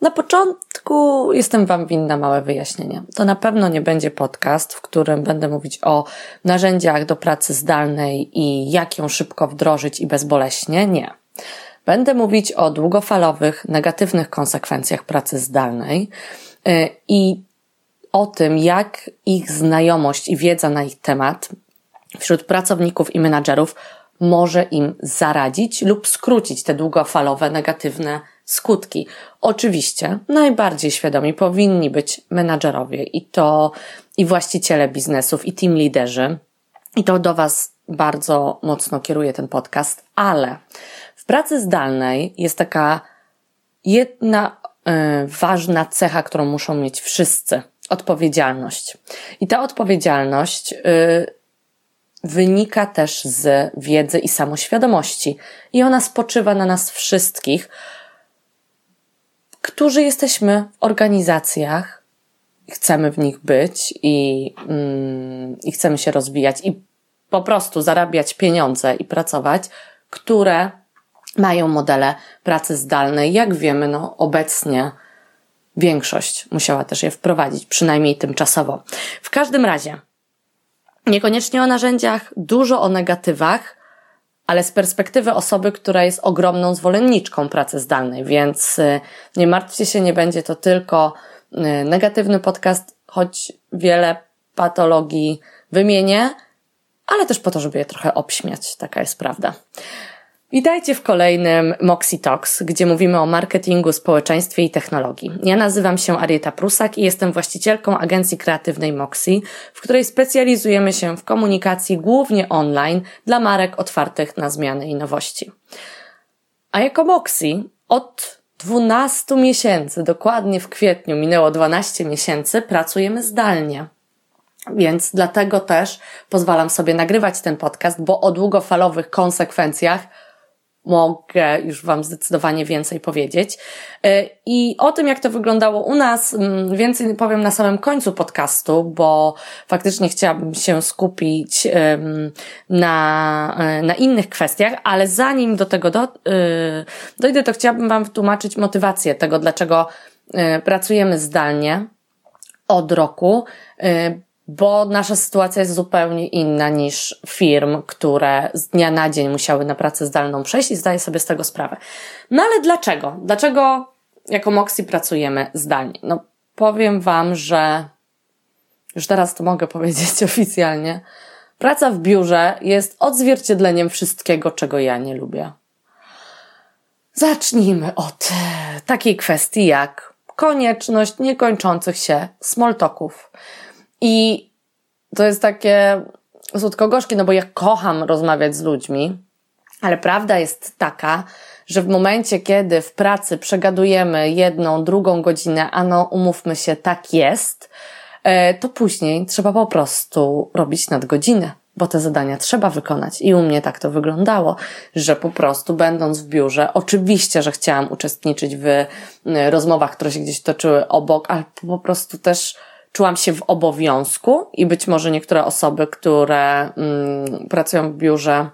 Na początku jestem Wam winna małe wyjaśnienie. To na pewno nie będzie podcast, w którym będę mówić o narzędziach do pracy zdalnej i jak ją szybko wdrożyć i bezboleśnie. Nie. Będę mówić o długofalowych, negatywnych konsekwencjach pracy zdalnej y, i o tym, jak ich znajomość i wiedza na ich temat wśród pracowników i menadżerów może im zaradzić lub skrócić te długofalowe, negatywne skutki. Oczywiście najbardziej świadomi powinni być menadżerowie i to i właściciele biznesów i team liderzy. I to do Was bardzo mocno kieruje ten podcast, ale w pracy zdalnej jest taka jedna y, ważna cecha, którą muszą mieć wszyscy. Odpowiedzialność. I ta odpowiedzialność y, wynika też z wiedzy i samoświadomości. I ona spoczywa na nas wszystkich, którzy jesteśmy w organizacjach, chcemy w nich być i, mm, i chcemy się rozwijać i po prostu zarabiać pieniądze i pracować, które mają modele pracy zdalnej. Jak wiemy, no obecnie większość musiała też je wprowadzić, przynajmniej tymczasowo. W każdym razie, niekoniecznie o narzędziach, dużo o negatywach, ale z perspektywy osoby, która jest ogromną zwolenniczką pracy zdalnej, więc y, nie martwcie się, nie będzie to tylko y, negatywny podcast, choć wiele patologii wymienię, ale też po to, żeby je trochę obśmiać. Taka jest prawda. Witajcie w kolejnym Moxie Talks, gdzie mówimy o marketingu, społeczeństwie i technologii. Ja nazywam się Arieta Prusak i jestem właścicielką agencji kreatywnej Moxie, w której specjalizujemy się w komunikacji głównie online dla marek otwartych na zmiany i nowości. A jako Moxie od 12 miesięcy, dokładnie w kwietniu minęło 12 miesięcy, pracujemy zdalnie. Więc dlatego też pozwalam sobie nagrywać ten podcast, bo o długofalowych konsekwencjach mogę już Wam zdecydowanie więcej powiedzieć. E, I o tym, jak to wyglądało u nas, mm, więcej powiem na samym końcu podcastu, bo faktycznie chciałabym się skupić na, e, na innych kwestiach, ale zanim do tego do, e, dojdę, to chciałabym Wam wytłumaczyć motywację tego, dlaczego pracujemy zdalnie od roku bo nasza sytuacja jest zupełnie inna niż firm, które z dnia na dzień musiały na pracę zdalną przejść i zdaję sobie z tego sprawę. No ale dlaczego? Dlaczego jako Moxie pracujemy zdalnie? No powiem Wam, że już teraz to mogę powiedzieć oficjalnie. Praca w biurze jest odzwierciedleniem wszystkiego, czego ja nie lubię. Zacznijmy od takiej kwestii jak konieczność niekończących się smoltoków. I to jest takie słodko-gorzkie, no bo ja kocham rozmawiać z ludźmi, ale prawda jest taka, że w momencie, kiedy w pracy przegadujemy jedną, drugą godzinę, a no umówmy się, tak jest, e, to później trzeba po prostu robić nadgodzinę, bo te zadania trzeba wykonać. I u mnie tak to wyglądało, że po prostu będąc w biurze, oczywiście, że chciałam uczestniczyć w e, rozmowach, które się gdzieś toczyły obok, ale po prostu też czułam się w obowiązku i być może niektóre osoby, które mm, pracują w biurze,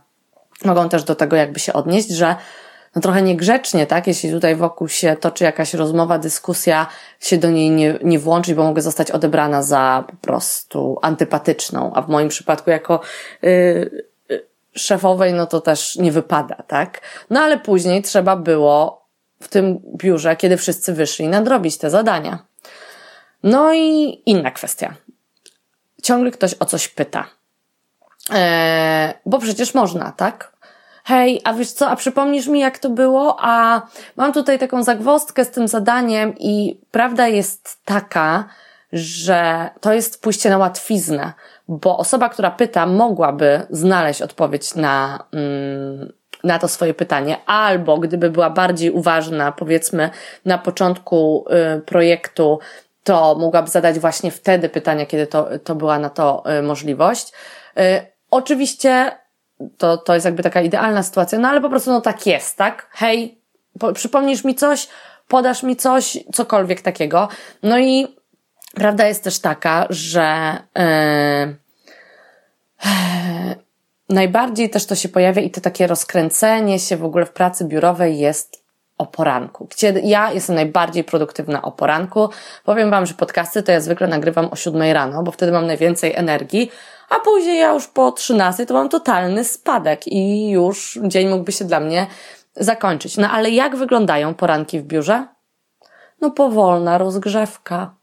mogą też do tego jakby się odnieść, że no trochę niegrzecznie, tak? Jeśli tutaj wokół się toczy jakaś rozmowa, dyskusja, się do niej nie, nie włączyć, bo mogę zostać odebrana za po prostu antypatyczną, a w moim przypadku jako yy, szefowej, no to też nie wypada, tak? No ale później trzeba było w tym biurze, kiedy wszyscy wyszli, nadrobić te zadania. No i inna kwestia. Ciągle ktoś o coś pyta. Eee, bo przecież można, tak? Hej, a wiesz co, a przypomnisz mi, jak to było? A mam tutaj taką zagwostkę z tym zadaniem i prawda jest taka, że to jest pójście na łatwiznę, bo osoba, która pyta, mogłaby znaleźć odpowiedź na, mm, na to swoje pytanie, albo gdyby była bardziej uważna, powiedzmy na początku y, projektu, to mogłaby zadać właśnie wtedy pytania, kiedy to, to była na to y, możliwość. Y, oczywiście to, to jest jakby taka idealna sytuacja, no ale po prostu no tak jest, tak? Hej, po, przypomnisz mi coś, podasz mi coś, cokolwiek takiego. No i prawda jest też taka, że yy, najbardziej też to się pojawia i to takie rozkręcenie się w ogóle w pracy biurowej jest o poranku, gdzie ja jestem najbardziej produktywna o poranku. Powiem Wam, że podcasty to ja zwykle nagrywam o 7 rano, bo wtedy mam najwięcej energii, a później ja już po 13 to mam totalny spadek i już dzień mógłby się dla mnie zakończyć. No ale jak wyglądają poranki w biurze? No powolna rozgrzewka.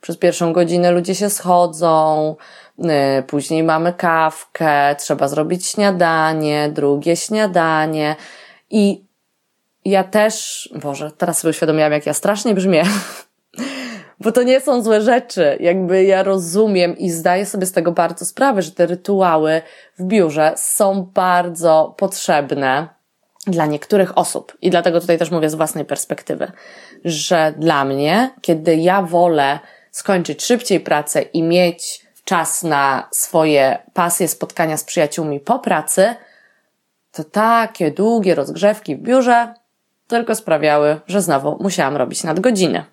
Przez pierwszą godzinę ludzie się schodzą, y, później mamy kawkę, trzeba zrobić śniadanie, drugie śniadanie i ja też, Boże, teraz sobie uświadomiłam, jak ja strasznie brzmię, bo to nie są złe rzeczy. Jakby ja rozumiem i zdaję sobie z tego bardzo sprawę, że te rytuały w biurze są bardzo potrzebne dla niektórych osób. I dlatego tutaj też mówię z własnej perspektywy, że dla mnie, kiedy ja wolę skończyć szybciej pracę i mieć czas na swoje pasje, spotkania z przyjaciółmi po pracy, to takie długie rozgrzewki w biurze tylko sprawiały, że znowu musiałam robić nadgodziny.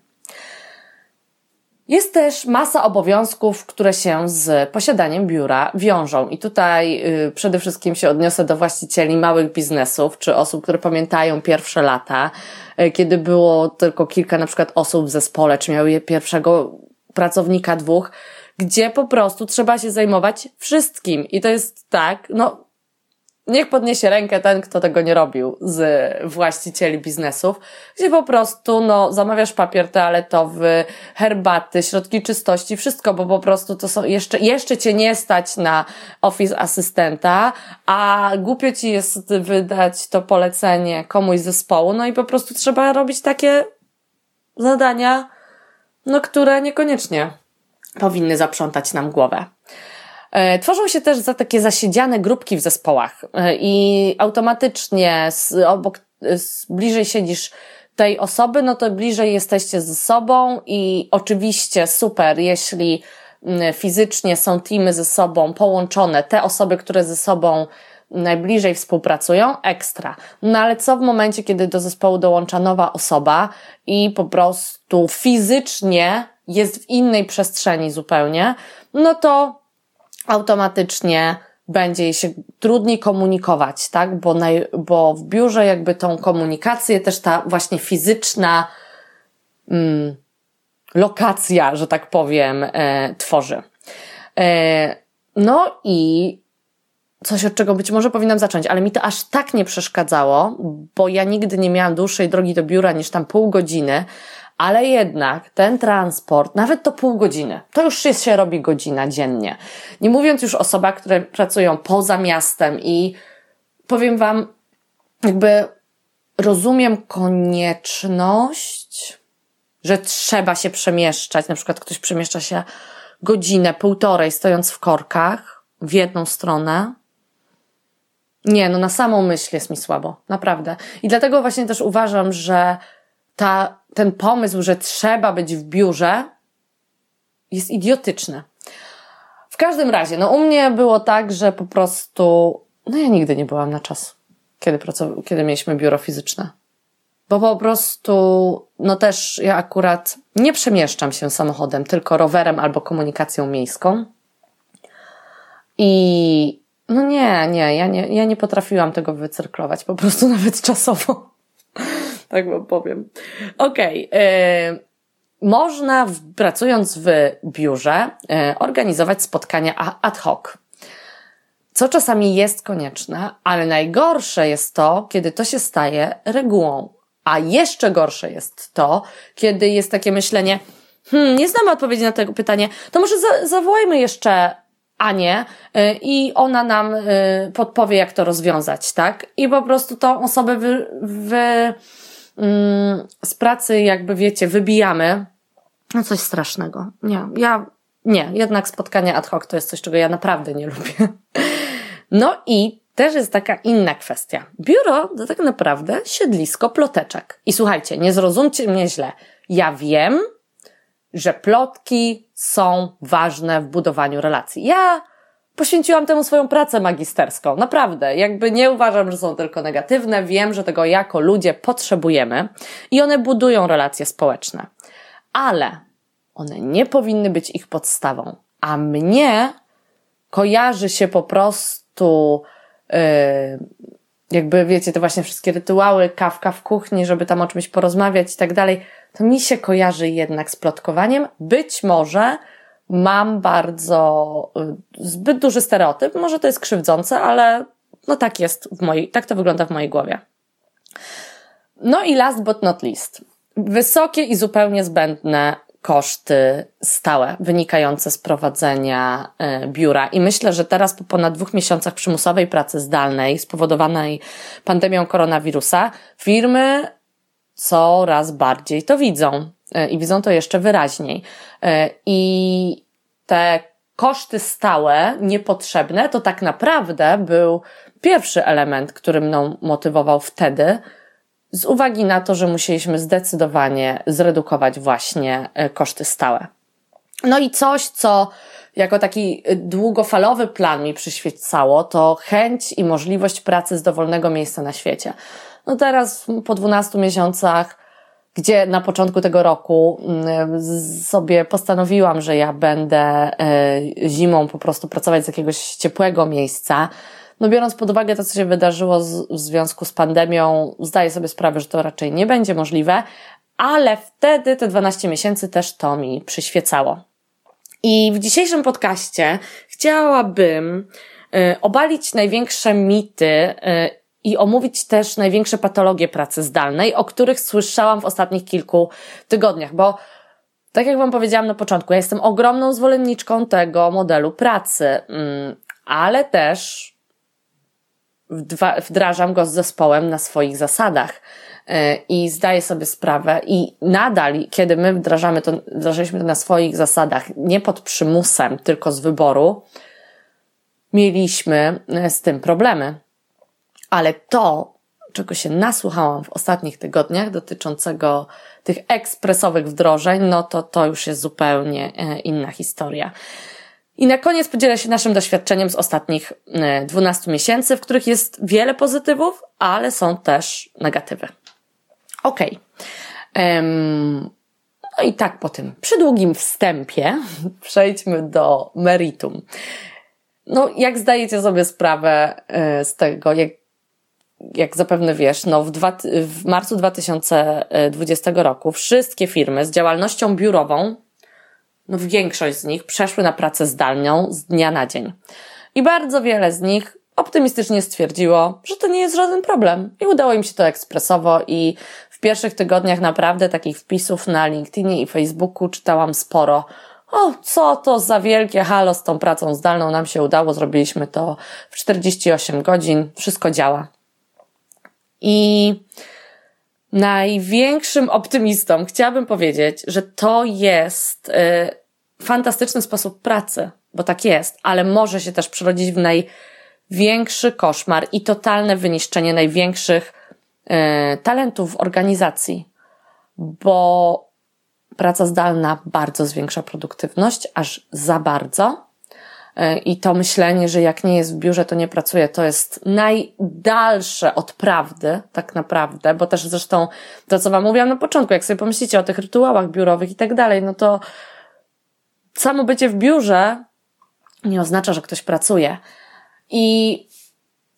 Jest też masa obowiązków, które się z posiadaniem biura wiążą. I tutaj y, przede wszystkim się odniosę do właścicieli małych biznesów, czy osób, które pamiętają pierwsze lata, y, kiedy było tylko kilka na przykład osób w zespole, czy miały pierwszego pracownika dwóch, gdzie po prostu trzeba się zajmować wszystkim. I to jest tak, no, niech podniesie rękę ten, kto tego nie robił z właścicieli biznesów, gdzie po prostu, no, zamawiasz papier toaletowy, herbaty, środki czystości, wszystko, bo po prostu to są, jeszcze, jeszcze cię nie stać na office asystenta, a głupio ci jest wydać to polecenie komuś z zespołu, no i po prostu trzeba robić takie zadania, no, które niekoniecznie powinny zaprzątać nam głowę. E, tworzą się też za takie zasiedziane grupki w zespołach e, i automatycznie obok, bliżej siedzisz tej osoby, no to bliżej jesteście ze sobą i oczywiście super, jeśli fizycznie są teamy ze sobą połączone, te osoby, które ze sobą najbliżej współpracują, ekstra. No ale co w momencie, kiedy do zespołu dołącza nowa osoba i po prostu fizycznie jest w innej przestrzeni zupełnie, no to automatycznie będzie jej się trudniej komunikować, tak? Bo, naj, bo w biurze jakby tą komunikację też ta właśnie fizyczna mm, lokacja, że tak powiem, e, tworzy. E, no i coś, od czego być może powinnam zacząć, ale mi to aż tak nie przeszkadzało, bo ja nigdy nie miałam dłuższej drogi do biura niż tam pół godziny, ale jednak ten transport, nawet to pół godziny, to już się, się robi godzina dziennie. Nie mówiąc już o osobach, które pracują poza miastem i powiem Wam, jakby rozumiem konieczność, że trzeba się przemieszczać. Na przykład ktoś przemieszcza się godzinę, półtorej stojąc w korkach w jedną stronę. Nie, no na samą myśl jest mi słabo, naprawdę. I dlatego właśnie też uważam, że ta, ten pomysł, że trzeba być w biurze, jest idiotyczny. W każdym razie, no u mnie było tak, że po prostu, no ja nigdy nie byłam na czas, kiedy, pracow- kiedy mieliśmy biuro fizyczne. Bo po prostu, no też ja akurat nie przemieszczam się samochodem, tylko rowerem albo komunikacją miejską. I no nie, nie, ja nie, ja nie potrafiłam tego wycyrklować, po prostu nawet czasowo tak wam powiem. Okej. Okay. Można, w, pracując w biurze, y, organizować spotkania ad hoc. Co czasami jest konieczne, ale najgorsze jest to, kiedy to się staje regułą. A jeszcze gorsze jest to, kiedy jest takie myślenie, hmm, nie znamy odpowiedzi na to pytanie, to może za, zawołajmy jeszcze Anię y, i ona nam y, podpowie, jak to rozwiązać, tak? I po prostu tą osobę wy, wy z pracy, jakby wiecie, wybijamy, no coś strasznego. Nie, ja, nie, jednak spotkania ad hoc to jest coś, czego ja naprawdę nie lubię. No i też jest taka inna kwestia. Biuro to tak naprawdę siedlisko ploteczek. I słuchajcie, nie zrozumcie mnie źle. Ja wiem, że plotki są ważne w budowaniu relacji. Ja poświęciłam temu swoją pracę magisterską. Naprawdę. Jakby nie uważam, że są tylko negatywne. Wiem, że tego jako ludzie potrzebujemy i one budują relacje społeczne. Ale one nie powinny być ich podstawą. A mnie kojarzy się po prostu yy, jakby wiecie, te właśnie wszystkie rytuały, kawka w kuchni, żeby tam o czymś porozmawiać i tak dalej, to mi się kojarzy jednak z plotkowaniem. Być może mam bardzo y, zbyt duży stereotyp, może to jest krzywdzące, ale no tak jest w mojej, tak to wygląda w mojej głowie. No i last but not least. Wysokie i zupełnie zbędne koszty stałe wynikające z prowadzenia e, biura. I myślę, że teraz po ponad dwóch miesiącach przymusowej pracy zdalnej spowodowanej pandemią koronawirusa, firmy coraz bardziej to widzą i widzą to jeszcze wyraźniej. E, I te koszty stałe, niepotrzebne, to tak naprawdę był pierwszy element, który mną motywował wtedy, z uwagi na to, że musieliśmy zdecydowanie zredukować właśnie e, koszty stałe. No i coś, co jako taki długofalowy plan mi przyświecało, to chęć i możliwość pracy z dowolnego miejsca na świecie. No teraz po 12 miesiącach, gdzie na początku tego roku mm, sobie postanowiłam, że ja będę e, zimą po prostu pracować z jakiegoś ciepłego miejsca, no biorąc pod uwagę to, co się wydarzyło w związku z pandemią, zdaję sobie sprawę, że to raczej nie będzie możliwe, ale wtedy te 12 miesięcy też to mi przyświecało. I w dzisiejszym podcaście chciałabym y, obalić największe mity y, i omówić też największe patologie pracy zdalnej, o których słyszałam w ostatnich kilku tygodniach, bo tak jak Wam powiedziałam na początku, ja jestem ogromną zwolenniczką tego modelu pracy, mm, ale też wdrażam go z zespołem na swoich zasadach e, i zdaję sobie sprawę i nadal, kiedy my wdrażamy to, wdrażaliśmy to na swoich zasadach, nie pod przymusem, tylko z wyboru, mieliśmy e, z tym problemy. Ale to, czego się nasłuchałam w ostatnich tygodniach dotyczącego tych ekspresowych wdrożeń, no to to już jest zupełnie e, inna historia. I na koniec podzielę się naszym doświadczeniem z ostatnich 12 e, miesięcy, w których jest wiele pozytywów, ale są też negatywy. Okej. Okay. No i tak po tym przydługim wstępie przejdźmy do meritum. No, jak zdajecie sobie sprawę e, z tego, jak, jak zapewne wiesz, no w, dwa, w marcu 2020 roku wszystkie firmy z działalnością biurową no większość z nich przeszły na pracę zdalną z dnia na dzień. I bardzo wiele z nich optymistycznie stwierdziło, że to nie jest żaden problem. I udało im się to ekspresowo i w pierwszych tygodniach naprawdę takich wpisów na LinkedInie i Facebooku czytałam sporo. O, co to za wielkie halo z tą pracą zdalną nam się udało, zrobiliśmy to w 48 godzin, wszystko działa. I największym optymistą chciałabym powiedzieć, że to jest y, fantastyczny sposób pracy, bo tak jest, ale może się też przerodzić w największy koszmar i totalne wyniszczenie największych y, talentów w organizacji, bo praca zdalna bardzo zwiększa produktywność, aż za bardzo I to myślenie, że jak nie jest w biurze, to nie pracuje, to jest najdalsze od prawdy, tak naprawdę, bo też zresztą to, co Wam mówiłam na początku, jak sobie pomyślicie o tych rytuałach biurowych i tak dalej, no to samo bycie w biurze nie oznacza, że ktoś pracuje. I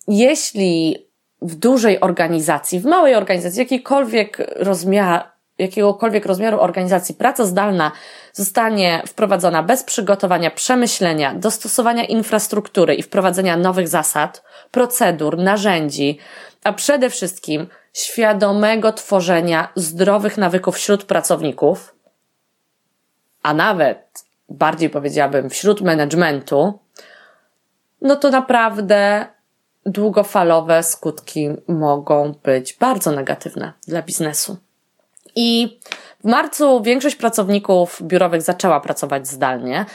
jeśli w dużej organizacji, w małej organizacji, jakiejkolwiek rozmiar, jakiegokolwiek rozmiaru organizacji praca zdalna zostanie wprowadzona bez przygotowania, przemyślenia, dostosowania infrastruktury i wprowadzenia nowych zasad, procedur, narzędzi, a przede wszystkim świadomego tworzenia zdrowych nawyków wśród pracowników, a nawet bardziej powiedziałabym wśród managementu, no to naprawdę długofalowe skutki mogą być bardzo negatywne dla biznesu. I w marcu większość pracowników biurowych zaczęła pracować zdalnie,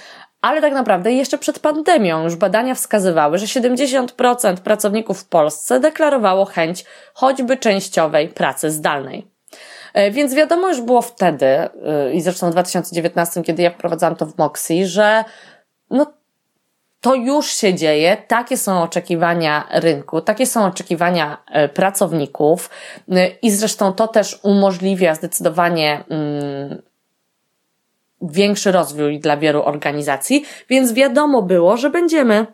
ale tak naprawdę jeszcze przed pandemią już badania wskazywały, że 70% pracowników w Polsce deklarowało chęć choćby częściowej pracy zdalnej. E, więc wiadomo już było wtedy, e, i zresztą w 2019, kiedy ja wprowadzałam to w Moxie, że no to już się dzieje, takie są oczekiwania rynku, takie są oczekiwania e, pracowników e, i zresztą to też umożliwia zdecydowanie mm, większy rozwój dla wielu organizacji, więc wiadomo było, że będziemy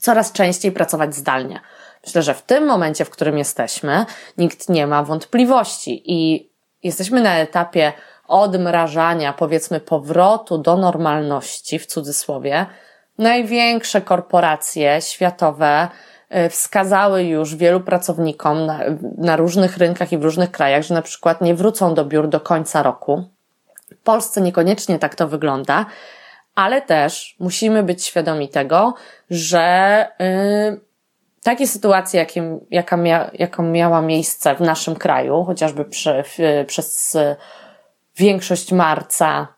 coraz częściej pracować zdalnie. Myślę, że w tym momencie, w którym jesteśmy, nikt nie ma wątpliwości i jesteśmy na etapie odmrażania, powiedzmy, powrotu do normalności, w cudzysłowie. Największe korporacje światowe y, wskazały już wielu pracownikom na, na różnych rynkach i w różnych krajach, że na przykład nie wrócą do biur do końca roku. W Polsce niekoniecznie tak to wygląda, ale też musimy być świadomi tego, że yy, takie sytuacje, jakim, jaka mia, jaką miała miejsce w naszym kraju, chociażby przy, w, przez większość marca,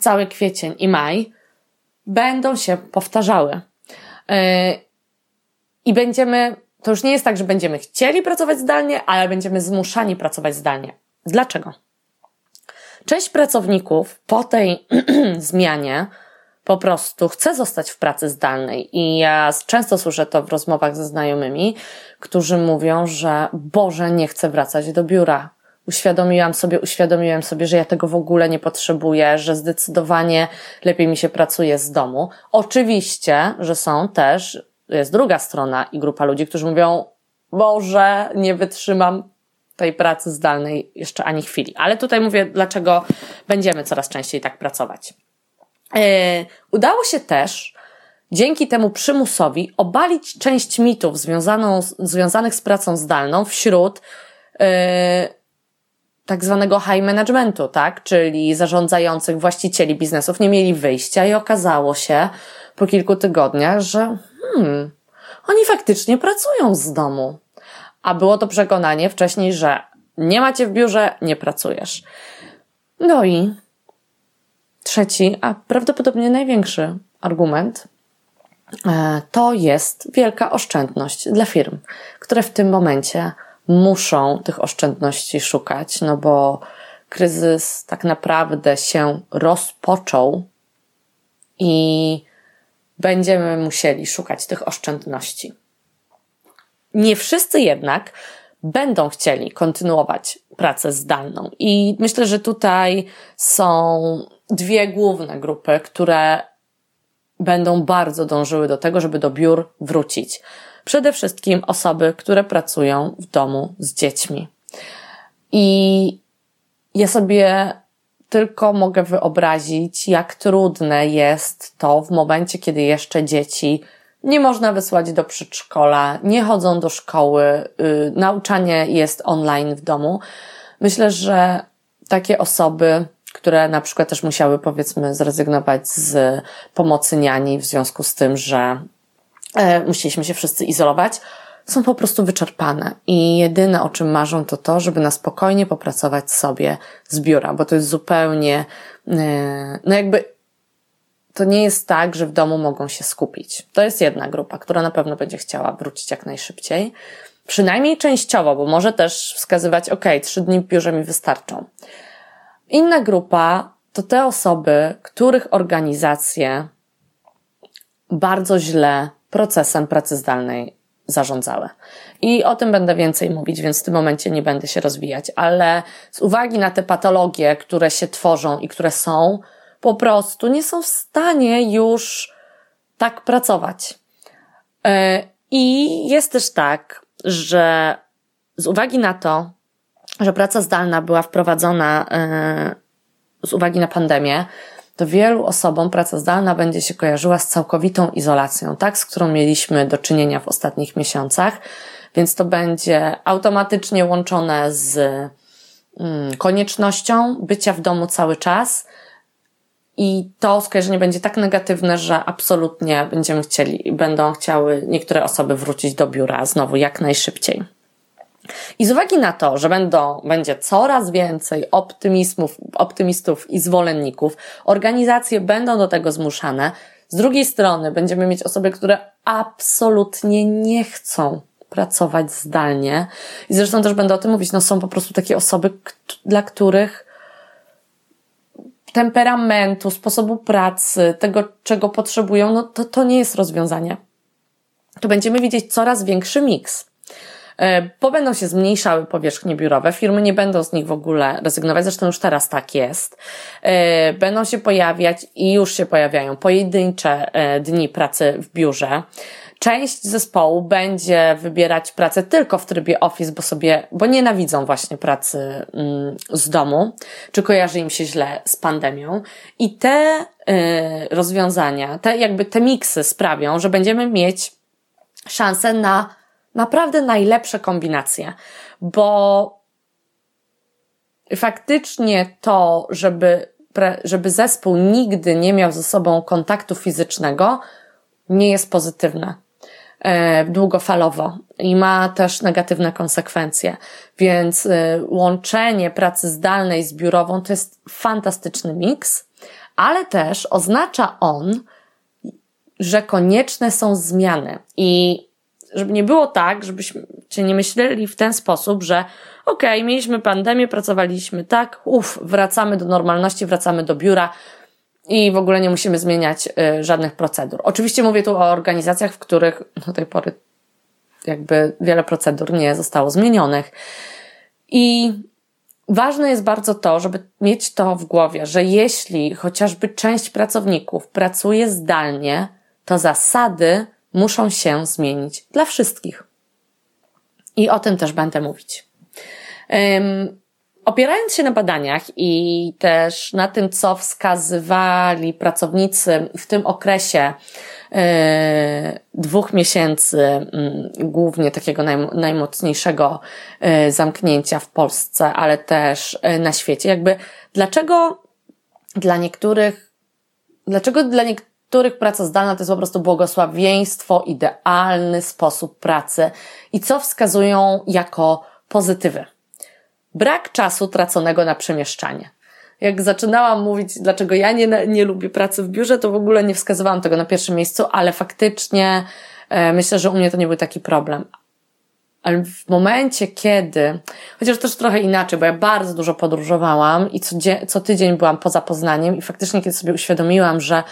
cały kwiecień i maj, będą się powtarzały. Yy, I będziemy, to już nie jest tak, że będziemy chcieli pracować zdalnie, ale będziemy zmuszani pracować zdalnie. Dlaczego? Część pracowników po tej zmianie po prostu chce zostać w pracy zdalnej. I ja często słyszę to w rozmowach ze znajomymi, którzy mówią, że Boże, nie chcę wracać do biura. Uświadomiłam sobie, uświadomiłem sobie, że ja tego w ogóle nie potrzebuję, że zdecydowanie lepiej mi się pracuje z domu. Oczywiście, że są też, jest druga strona i grupa ludzi, którzy mówią, Boże, nie wytrzymam tej pracy zdalnej jeszcze ani chwili. Ale tutaj mówię, dlaczego będziemy coraz częściej tak pracować. Yy, udało się też dzięki temu przymusowi obalić część mitów związaną, związanych z pracą zdalną wśród yy, tak zwanego high managementu, tak? Czyli zarządzających właścicieli biznesów nie mieli wyjścia i okazało się po kilku tygodniach, że hmm, oni faktycznie pracują z domu a było to przekonanie wcześniej, że nie macie w biurze, nie pracujesz. No i trzeci, a prawdopodobnie największy argument e, to jest wielka oszczędność dla firm, które w tym momencie muszą tych oszczędności szukać, no bo kryzys tak naprawdę się rozpoczął i będziemy musieli szukać tych oszczędności. Nie wszyscy jednak będą chcieli kontynuować pracę zdalną. I myślę, że tutaj są dwie główne grupy, które będą bardzo dążyły do tego, żeby do biur wrócić. Przede wszystkim osoby, które pracują w domu z dziećmi. I ja sobie tylko mogę wyobrazić, jak trudne jest to w momencie, kiedy jeszcze dzieci nie można wysłać do przedszkola, nie chodzą do szkoły, yy, nauczanie jest online w domu. Myślę, że takie osoby, które na przykład też musiały powiedzmy zrezygnować z pomocy niani w związku z tym, że musieliśmy się wszyscy izolować, są po prostu wyczerpane i jedyne o czym marzą to to, żeby na spokojnie popracować sobie z biura, bo to jest zupełnie, e, no jakby to nie jest tak, że w domu mogą się skupić. To jest jedna grupa, która na pewno będzie chciała wrócić jak najszybciej. Przynajmniej częściowo, bo może też wskazywać, ok, trzy dni w biurze mi wystarczą. Inna grupa to te osoby, których organizacje bardzo źle procesem pracy zdalnej zarządzały. I o tym będę więcej mówić, więc w tym momencie nie będę się rozwijać, ale z uwagi na te patologie, które się tworzą i które są, po prostu nie są w stanie już tak pracować. E, I jest też tak, że z uwagi na to, że praca zdalna była wprowadzona e, z uwagi na pandemię, to wielu osobom praca zdalna będzie się kojarzyła z całkowitą izolacją, tak, z którą mieliśmy do czynienia w ostatnich miesiącach, więc to będzie automatycznie łączone z mm, koniecznością bycia w domu cały czas, i to skojarzenie będzie tak negatywne, że absolutnie będziemy chcieli, będą chciały niektóre osoby wrócić do biura znowu jak najszybciej. I z uwagi na to, że będą, będzie coraz więcej optymizmów, optymistów i zwolenników, organizacje będą do tego zmuszane. Z drugiej strony będziemy mieć osoby, które absolutnie nie chcą pracować zdalnie. I zresztą też będę o tym mówić. No są po prostu takie osoby, dla których temperamentu, sposobu pracy, tego, czego potrzebują, no to, to nie jest rozwiązanie. To będziemy widzieć coraz większy miks. E, bo będą się zmniejszały powierzchnie biurowe, firmy nie będą z nich w ogóle rezygnować, zresztą już teraz tak jest. E, będą się pojawiać i już się pojawiają pojedyncze e, dni pracy w biurze. Część zespołu będzie wybierać pracę tylko w trybie office, bo sobie, bo nienawidzą właśnie pracy mm, z domu, czy kojarzy im się źle z pandemią. I te rozwiązania, te jakby te miksy sprawią, że będziemy mieć szansę na naprawdę najlepsze kombinacje, bo faktycznie to, żeby, żeby zespół nigdy nie miał ze sobą kontaktu fizycznego, nie jest pozytywne e, długofalowo i ma też negatywne konsekwencje. Więc e, łączenie pracy zdalnej z biurową to jest fantastyczny miks, ale też oznacza on, że konieczne są zmiany i żeby nie było tak, żebyśmy nie myśleli w ten sposób, że okej, okay, mieliśmy pandemię, pracowaliśmy tak, uff, wracamy do normalności, wracamy do biura i w ogóle nie musimy zmieniać y, żadnych procedur. Oczywiście mówię tu o organizacjach, w których do tej pory jakby wiele procedur nie zostało zmienionych. I ważne jest bardzo to, żeby mieć to w głowie, że jeśli chociażby część pracowników pracuje zdalnie, to zasady muszą się zmienić dla wszystkich. I o tym też będę mówić. Um, opierając się na badaniach i też na tym, co wskazywali pracownicy w tym okresie e, dwóch miesięcy, m, głównie takiego naj, najmocniejszego e, zamknięcia w Polsce, ale też e, na świecie, jakby dlaczego dla niektórych, dlaczego dla niektórych których praca zdalna to jest po prostu błogosławieństwo, idealny sposób pracy i co wskazują jako pozytywy. Brak czasu traconego na przemieszczanie. Jak zaczynałam mówić, dlaczego ja nie, nie lubię pracy w biurze, to w ogóle nie wskazywałam tego na pierwszym miejscu, ale faktycznie e, myślę, że u mnie to nie był taki problem. Ale w momencie, kiedy, chociaż też trochę inaczej, bo ja bardzo dużo podróżowałam i co, co tydzień byłam poza Poznaniem i faktycznie kiedy sobie uświadomiłam, że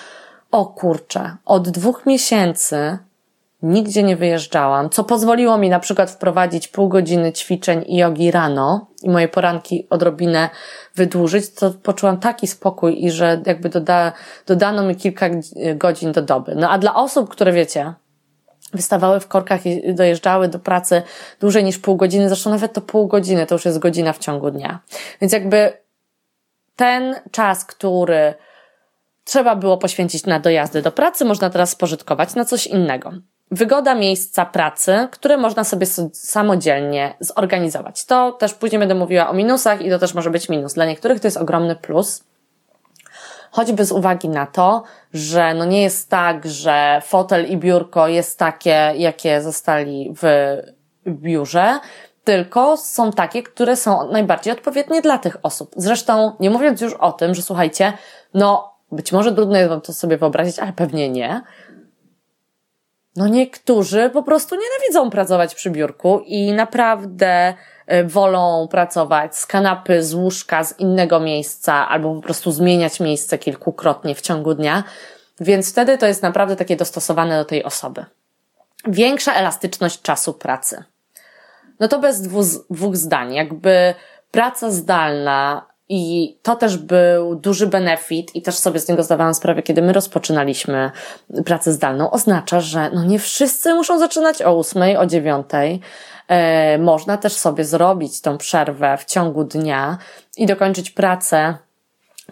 o kurczę, od dwóch miesięcy nigdzie nie wyjeżdżałam, co pozwoliło mi na przykład wprowadzić pół godziny ćwiczeń i jogi rano i moje poranki odrobinę wydłużyć, to poczułam taki spokój i że jakby doda, dodano mi kilka godzin do doby. No a dla osób, które wiecie, wystawały w korkach i dojeżdżały do pracy dłużej niż pół godziny, zresztą nawet to pół godziny to już jest godzina w ciągu dnia. Więc jakby ten czas, który trzeba było poświęcić na dojazdy do pracy, można teraz spożytkować na coś innego. Wygoda miejsca pracy, które można sobie samodzielnie zorganizować. To też później będę mówiła o minusach i to też może być minus. Dla niektórych to jest ogromny plus. Choćby z uwagi na to, że no nie jest tak, że fotel i biurko jest takie, jakie zostali w biurze, tylko są takie, które są najbardziej odpowiednie dla tych osób. Zresztą, nie mówiąc już o tym, że słuchajcie, no być może trudno jest wam to sobie wyobrazić, ale pewnie nie. No niektórzy po prostu nienawidzą pracować przy biurku i naprawdę e, wolą pracować z kanapy, z łóżka, z innego miejsca, albo po prostu zmieniać miejsce kilkukrotnie w ciągu dnia, więc wtedy to jest naprawdę takie dostosowane do tej osoby. Większa elastyczność czasu pracy. No to bez dwóch zdań, jakby praca zdalna i to też był duży benefit i też sobie z niego zdawałam sprawę, kiedy my rozpoczynaliśmy pracę zdalną. Oznacza, że no nie wszyscy muszą zaczynać o ósmej, o dziewiątej. E, można też sobie zrobić tą przerwę w ciągu dnia i dokończyć pracę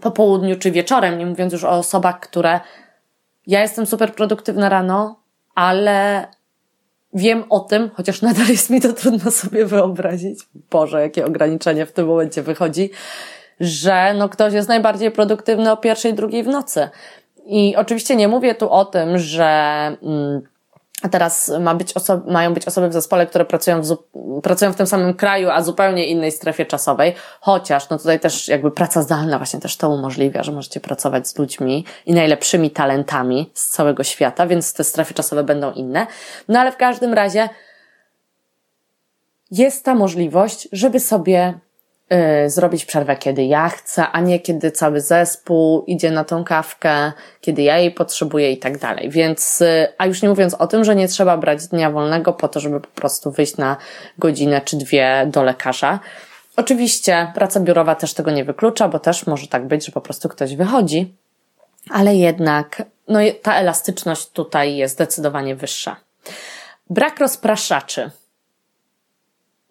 po południu czy wieczorem, nie mówiąc już o osobach, które ja jestem super produktywna rano, ale wiem o tym, chociaż nadal jest mi to trudno sobie wyobrazić. Boże, jakie ograniczenie w tym momencie wychodzi że no ktoś jest najbardziej produktywny o pierwszej, drugiej w nocy. I oczywiście nie mówię tu o tym, że mm, teraz ma być oso- mają być osoby w zespole, które pracują w, pracują w tym samym kraju, a zupełnie innej strefie czasowej, chociaż no tutaj też jakby praca zdalna właśnie też to umożliwia, że możecie pracować z ludźmi i najlepszymi talentami z całego świata, więc te strefy czasowe będą inne. No ale w każdym razie jest ta możliwość, żeby sobie zrobić przerwę, kiedy ja chcę, a nie kiedy cały zespół idzie na tą kawkę, kiedy ja jej potrzebuję i tak dalej. Więc, y, a już nie mówiąc o tym, że nie trzeba brać dnia wolnego po to, żeby po prostu wyjść na godzinę czy dwie do lekarza. Oczywiście praca biurowa też tego nie wyklucza, bo też może tak być, że po prostu ktoś wychodzi, ale jednak no, ta elastyczność tutaj jest zdecydowanie wyższa. Brak rozpraszaczy.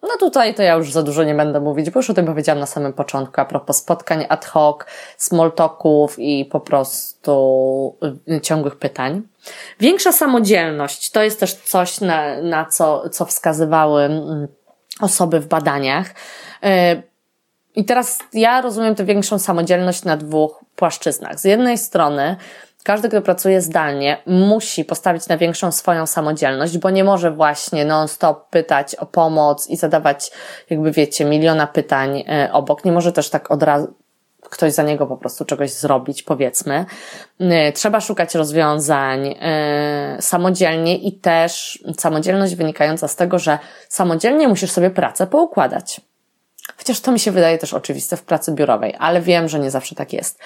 No tutaj to ja już za dużo nie będę mówić, bo już o tym powiedziałam na samym początku, a propos spotkań ad hoc, small talków i po prostu y, ciągłych pytań. Większa samodzielność to jest też coś, na, na co, co wskazywały mm, osoby w badaniach. Y, I teraz ja rozumiem tę większą samodzielność na dwóch płaszczyznach. Z jednej strony każdy, kto pracuje zdalnie, musi postawić na większą swoją samodzielność, bo nie może właśnie non-stop pytać o pomoc i zadawać, jakby wiecie, miliona pytań e, obok. Nie może też tak od razu ktoś za niego po prostu czegoś zrobić, powiedzmy. E, trzeba szukać rozwiązań e, samodzielnie i też samodzielność wynikająca z tego, że samodzielnie musisz sobie pracę poukładać. Chociaż to mi się wydaje też oczywiste w pracy biurowej, ale wiem, że nie zawsze tak jest.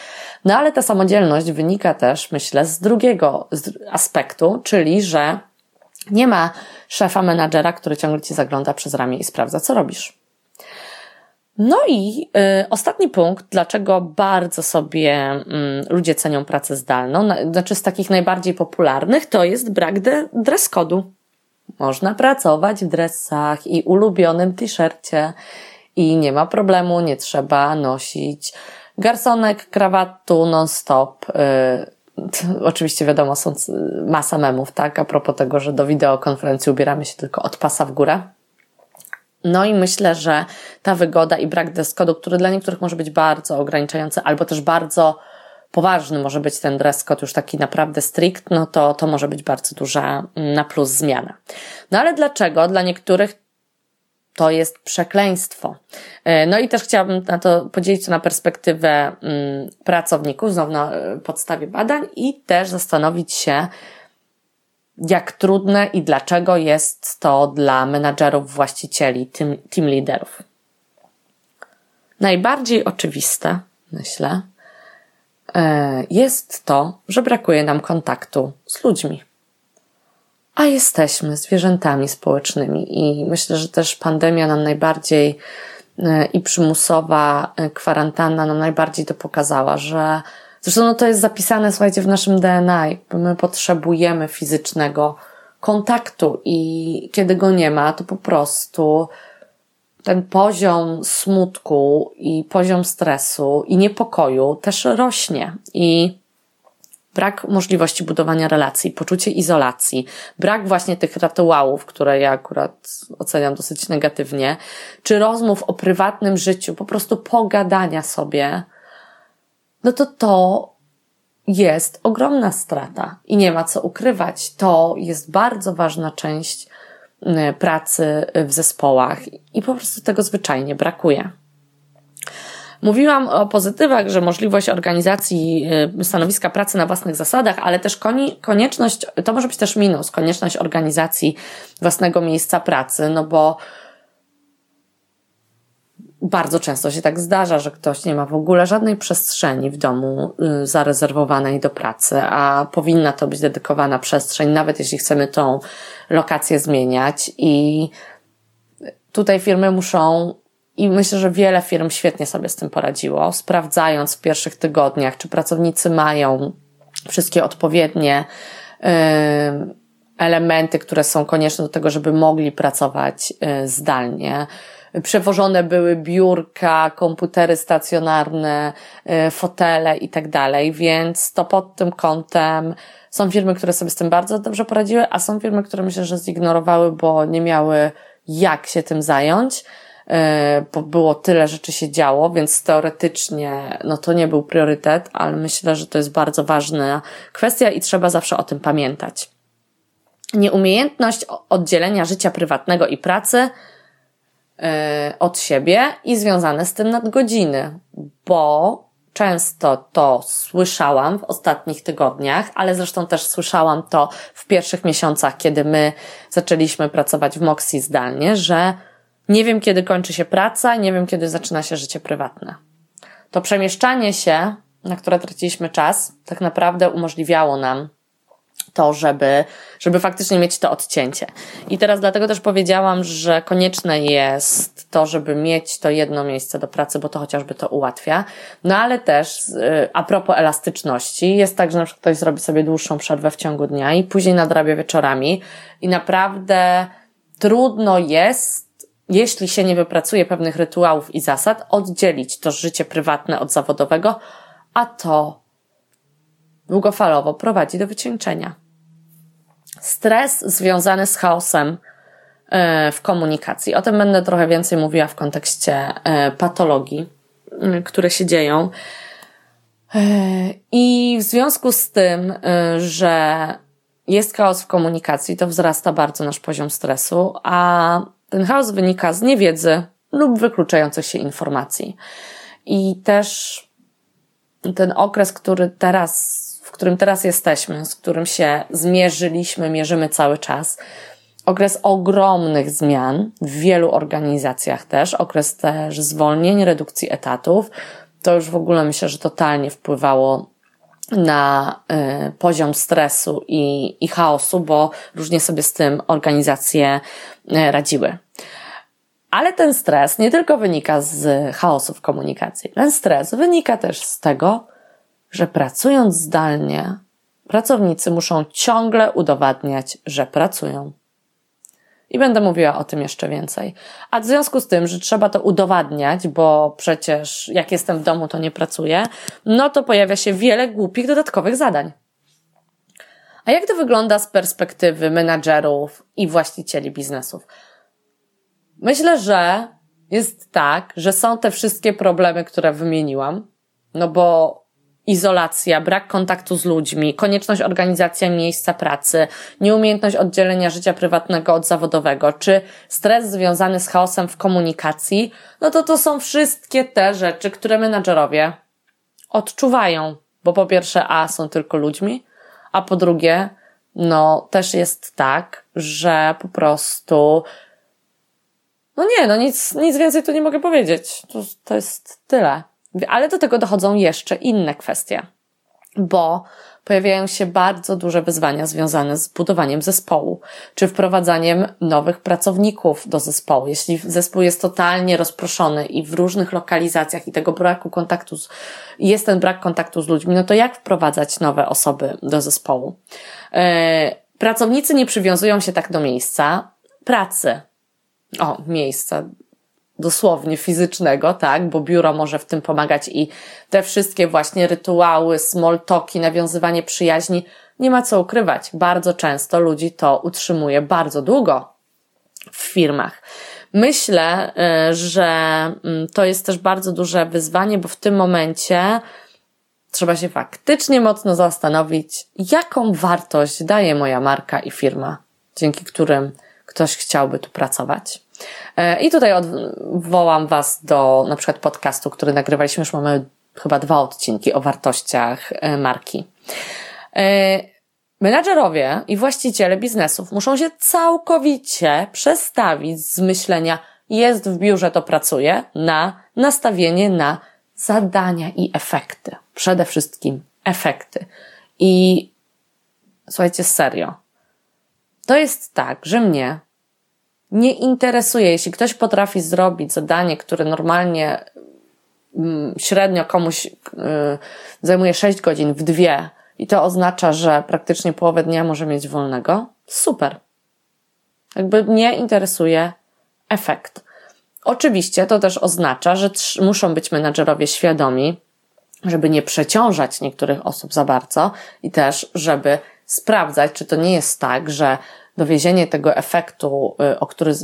No ale ta samodzielność wynika też, myślę, z drugiego aspektu, czyli że nie ma szefa menadżera, który ciągle ci zagląda przez ramię i sprawdza, co robisz. No i y, ostatni punkt, dlaczego bardzo sobie y, ludzie cenią pracę zdalną, na, znaczy z takich najbardziej popularnych, to jest brak de, dress. Można pracować w dressach i ulubionym t-shircie i nie ma problemu, nie trzeba nosić garsonek, krawatu non-stop. Yy, oczywiście wiadomo, są masa memów, tak? A propos tego, że do wideokonferencji ubieramy się tylko od pasa w górę. No i myślę, że ta wygoda i brak dress code'u, który dla niektórych może być bardzo ograniczający, albo też bardzo poważny może być ten dress code, już taki naprawdę strict, no to, to może być bardzo duża mm, na plus zmiana. No ale dlaczego dla niektórych to jest przekleństwo. E, no i też chciałabym na to podzielić to na perspektywę mm, pracowników, znowu na e, podstawie badań i też zastanowić się, jak trudne i dlaczego jest to dla menadżerów, właścicieli, team, team liderów. Najbardziej oczywiste, myślę, e, jest to, że brakuje nam kontaktu z ludźmi a jesteśmy zwierzętami społecznymi i myślę, że też pandemia nam najbardziej e, i przymusowa e, kwarantanna nam najbardziej to pokazała, że zresztą no to jest zapisane, słuchajcie, w naszym DNA, my potrzebujemy fizycznego kontaktu i kiedy go nie ma, to po prostu ten poziom smutku i poziom stresu i niepokoju też rośnie i brak możliwości budowania relacji, poczucie izolacji, brak właśnie tych rytuałów, które ja akurat oceniam dosyć negatywnie, czy rozmów o prywatnym życiu, po prostu pogadania sobie, no to to jest ogromna strata i nie ma co ukrywać. To jest bardzo ważna część y, pracy w zespołach i po prostu tego zwyczajnie brakuje. Mówiłam o pozytywach, że możliwość organizacji y, stanowiska pracy na własnych zasadach, ale też konieczność, to może być też minus, konieczność organizacji własnego miejsca pracy, no bo bardzo często się tak zdarza, że ktoś nie ma w ogóle żadnej przestrzeni w domu y, zarezerwowanej do pracy, a powinna to być dedykowana przestrzeń, nawet jeśli chcemy tą lokację zmieniać i tutaj firmy muszą i myślę, że wiele firm świetnie sobie z tym poradziło, sprawdzając w pierwszych tygodniach, czy pracownicy mają wszystkie odpowiednie elementy, które są konieczne do tego, żeby mogli pracować y, zdalnie. Przewożone były biurka, komputery stacjonarne, y, fotele i tak dalej, więc to pod tym kątem są firmy, które sobie z tym bardzo dobrze poradziły, a są firmy, które myślę, że zignorowały, bo nie miały jak się tym zająć. E, bo było tyle rzeczy się działo, więc teoretycznie no to nie był priorytet, ale myślę, że to jest bardzo ważna kwestia i trzeba zawsze o tym pamiętać. Nieumiejętność oddzielenia życia prywatnego i pracy e, od siebie i związane z tym nadgodziny, bo często to słyszałam w ostatnich tygodniach, ale zresztą też słyszałam to w pierwszych miesiącach, kiedy my zaczęliśmy pracować w Moxie zdalnie, że Nie wiem, kiedy kończy się praca, nie wiem, kiedy zaczyna się życie prywatne. To przemieszczanie się, na które traciliśmy czas, tak naprawdę umożliwiało nam to, żeby, żeby faktycznie mieć to odcięcie. I teraz dlatego też powiedziałam, że konieczne jest to, żeby mieć to jedno miejsce do pracy, bo to chociażby to ułatwia. No ale też y, a propos elastyczności, jest tak, że na przykład ktoś zrobi sobie dłuższą przerwę w ciągu dnia i później nadrabia wieczorami i naprawdę trudno jest jeśli się nie wypracuje pewnych rytuałów i zasad, oddzielić to życie prywatne od zawodowego, a to długofalowo prowadzi do wycieńczenia. Stres związany z chaosem e, w komunikacji. O tym będę trochę więcej mówiła w kontekście e, patologii, które się dzieją. E, I w związku z tym, że jest chaos w komunikacji, to wzrasta bardzo nasz poziom stresu, a ten chaos wynika z niewiedzy lub wykluczających się informacji. I też ten okres, który teraz, w którym teraz jesteśmy, z którym się zmierzyliśmy, mierzymy cały czas, okres ogromnych zmian w wielu organizacjach też, okres też zwolnień, redukcji etatów, to już w ogóle myślę, że totalnie wpływało na y, poziom stresu i, i chaosu, bo różnie sobie z tym organizacje y, radziły. Ale ten stres nie tylko wynika z chaosu w komunikacji. Ten stres wynika też z tego, że pracując zdalnie, pracownicy muszą ciągle udowadniać, że pracują. I będę mówiła o tym jeszcze więcej. A w związku z tym, że trzeba to udowadniać, bo przecież jak jestem w domu, to nie pracuję, no to pojawia się wiele głupich dodatkowych zadań. A jak to wygląda z perspektywy menadżerów i właścicieli biznesów? Myślę, że jest tak, że są te wszystkie problemy, które wymieniłam, no bo izolacja, brak kontaktu z ludźmi, konieczność organizacji miejsca pracy, nieumiejętność oddzielenia życia prywatnego od zawodowego, czy stres związany z chaosem w komunikacji, no to to są wszystkie te rzeczy, które menadżerowie odczuwają, bo po pierwsze A są tylko ludźmi, a po drugie, no też jest tak, że po prostu no nie, no nic, nic więcej tu nie mogę powiedzieć. To, to jest tyle. Ale do tego dochodzą jeszcze inne kwestie, bo pojawiają się bardzo duże wyzwania związane z budowaniem zespołu, czy wprowadzaniem nowych pracowników do zespołu. Jeśli zespół jest totalnie rozproszony i w różnych lokalizacjach i tego braku kontaktu, z, jest ten brak kontaktu z ludźmi, no to jak wprowadzać nowe osoby do zespołu? Yy, pracownicy nie przywiązują się tak do miejsca pracy. O, miejsca dosłownie fizycznego, tak, bo biuro może w tym pomagać i te wszystkie właśnie rytuały, small talki, nawiązywanie przyjaźni, nie ma co ukrywać. Bardzo często ludzi to utrzymuje bardzo długo w firmach. Myślę, y, że mm, to jest też bardzo duże wyzwanie, bo w tym momencie trzeba się faktycznie mocno zastanowić, jaką wartość daje moja marka i firma, dzięki którym ktoś chciałby tu pracować. E, I tutaj odwołam Was do na przykład podcastu, który nagrywaliśmy, już mamy chyba dwa odcinki o wartościach e, marki. E, menadżerowie i właściciele biznesów muszą się całkowicie przestawić z myślenia jest w biurze, to pracuje, na nastawienie na zadania i efekty. Przede wszystkim efekty. I słuchajcie, serio. To jest tak, że mnie nie interesuje. Jeśli ktoś potrafi zrobić zadanie, które normalnie mm, średnio komuś y, zajmuje 6 godzin w dwie i to oznacza, że praktycznie połowę dnia może mieć wolnego, super. Jakby mnie interesuje efekt. Oczywiście to też oznacza, że muszą być menadżerowie świadomi, żeby nie przeciążać niektórych osób za bardzo i też, żeby sprawdzać, czy to nie jest tak, że dowiezienie tego efektu, y, o który, y,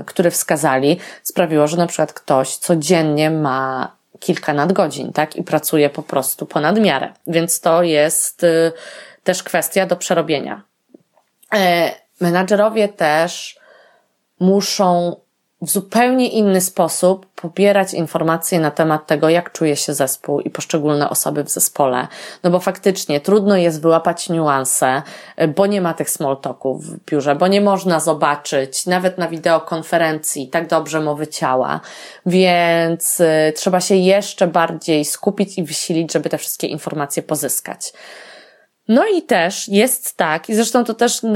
y, który wskazali, sprawiło, że na przykład ktoś codziennie ma kilka nadgodzin, tak? I pracuje po prostu ponad miarę. Więc to jest też kwestia do przerobienia. E, menadżerowie też muszą w zupełnie inny sposób pobierać informacje na temat tego, jak czuje się zespół i poszczególne osoby w zespole. No bo faktycznie trudno jest wyłapać niuanse, bo nie ma tych small talków w biurze, bo nie można zobaczyć nawet na wideokonferencji tak dobrze mowy ciała, więc y, trzeba się jeszcze bardziej skupić i wysilić, żeby te wszystkie informacje pozyskać. No i też jest tak, i zresztą to też y,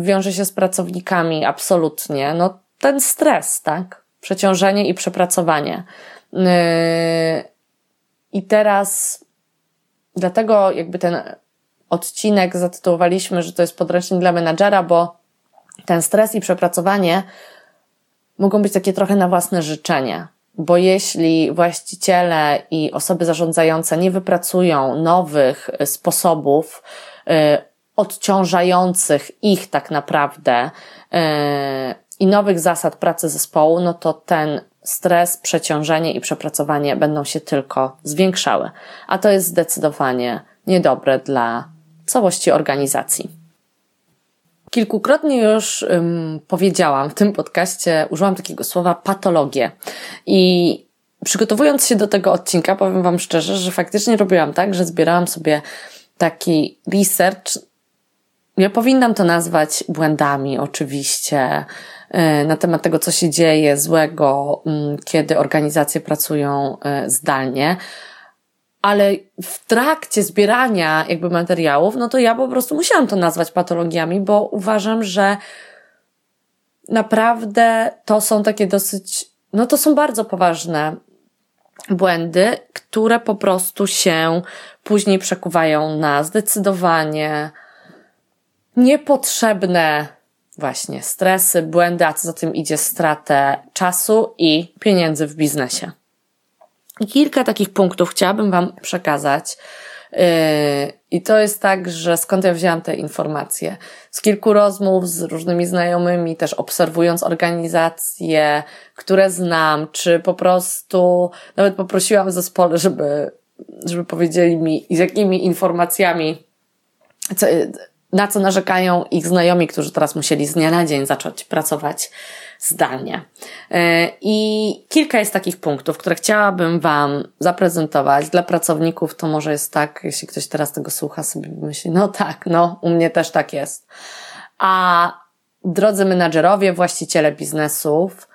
wiąże się z pracownikami absolutnie, no ten stres, tak? Przeciążenie i przepracowanie. Yy, I teraz, dlatego jakby ten odcinek zatytułowaliśmy, że to jest podręcznik dla menadżera, bo ten stres i przepracowanie mogą być takie trochę na własne życzenie. Bo jeśli właściciele i osoby zarządzające nie wypracują nowych sposobów yy, odciążających ich tak naprawdę yy, i nowych zasad pracy zespołu, no to ten stres, przeciążenie i przepracowanie będą się tylko zwiększały. A to jest zdecydowanie niedobre dla całości organizacji. Kilkukrotnie już um, powiedziałam w tym podcaście, użyłam takiego słowa patologie. I przygotowując się do tego odcinka, powiem Wam szczerze, że faktycznie robiłam tak, że zbierałam sobie taki research. Ja powinnam to nazwać błędami, oczywiście, na temat tego, co się dzieje złego, mm, kiedy organizacje pracują e, zdalnie. Ale w trakcie zbierania jakby materiałów, no to ja po prostu musiałam to nazwać patologiami, bo uważam, że naprawdę to są takie dosyć, no to są bardzo poważne błędy, które po prostu się później przekuwają na zdecydowanie niepotrzebne właśnie stresy, błędy, a co za tym idzie stratę czasu i pieniędzy w biznesie. I kilka takich punktów chciałabym Wam przekazać. Yy, I to jest tak, że skąd ja wzięłam te informacje? Z kilku rozmów z różnymi znajomymi, też obserwując organizacje, które znam, czy po prostu nawet poprosiłam zespole, żeby, żeby powiedzieli mi, z jakimi informacjami, co, na co narzekają ich znajomi, którzy teraz musieli z dnia na dzień zacząć pracować zdalnie. E, I kilka jest takich punktów, które chciałabym Wam zaprezentować. Dla pracowników to może jest tak, jeśli ktoś teraz tego słucha, sobie myśli, no tak, no, u mnie też tak jest. A drodzy menadżerowie, właściciele biznesów,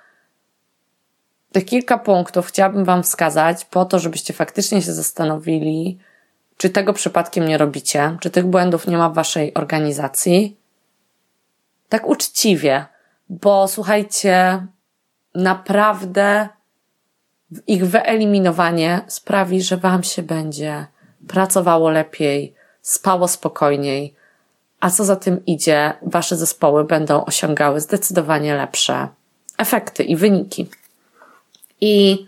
tych kilka punktów chciałabym Wam wskazać po to, żebyście faktycznie się zastanowili, czy tego przypadkiem nie robicie? Czy tych błędów nie ma w waszej organizacji? Tak uczciwie, bo słuchajcie, naprawdę ich wyeliminowanie sprawi, że wam się będzie pracowało lepiej, spało spokojniej, a co za tym idzie, wasze zespoły będą osiągały zdecydowanie lepsze efekty i wyniki. I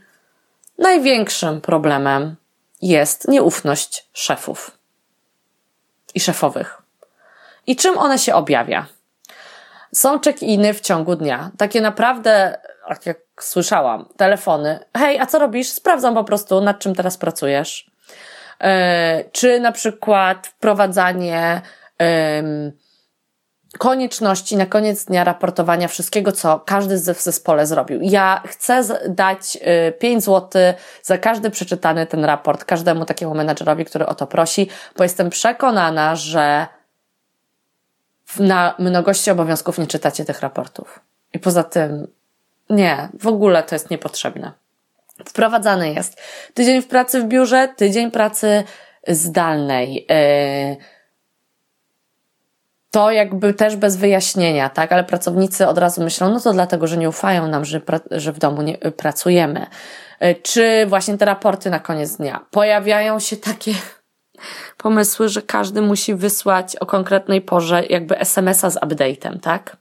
największym problemem jest nieufność szefów i szefowych. I czym one się objawia? Są check-iny w ciągu dnia. Takie naprawdę, jak słyszałam, telefony. Hej, a co robisz? Sprawdzam po prostu, nad czym teraz pracujesz. Yy, czy na przykład wprowadzanie yy, konieczności na koniec dnia raportowania wszystkiego, co każdy w zespole zrobił. Ja chcę dać 5 y, zł za każdy przeczytany ten raport, każdemu takiemu menadżerowi, który o to prosi, bo jestem przekonana, że na mnogości obowiązków nie czytacie tych raportów. I poza tym, nie, w ogóle to jest niepotrzebne. Wprowadzany jest tydzień w pracy w biurze, tydzień pracy zdalnej. Yy, to jakby też bez wyjaśnienia, tak? Ale pracownicy od razu myślą, no to dlatego, że nie ufają nam, że, że w domu nie pracujemy. E, czy właśnie te raporty na koniec dnia. Pojawiają się takie pomysły, że każdy musi wysłać o konkretnej porze jakby SMS-a z update'em, tak?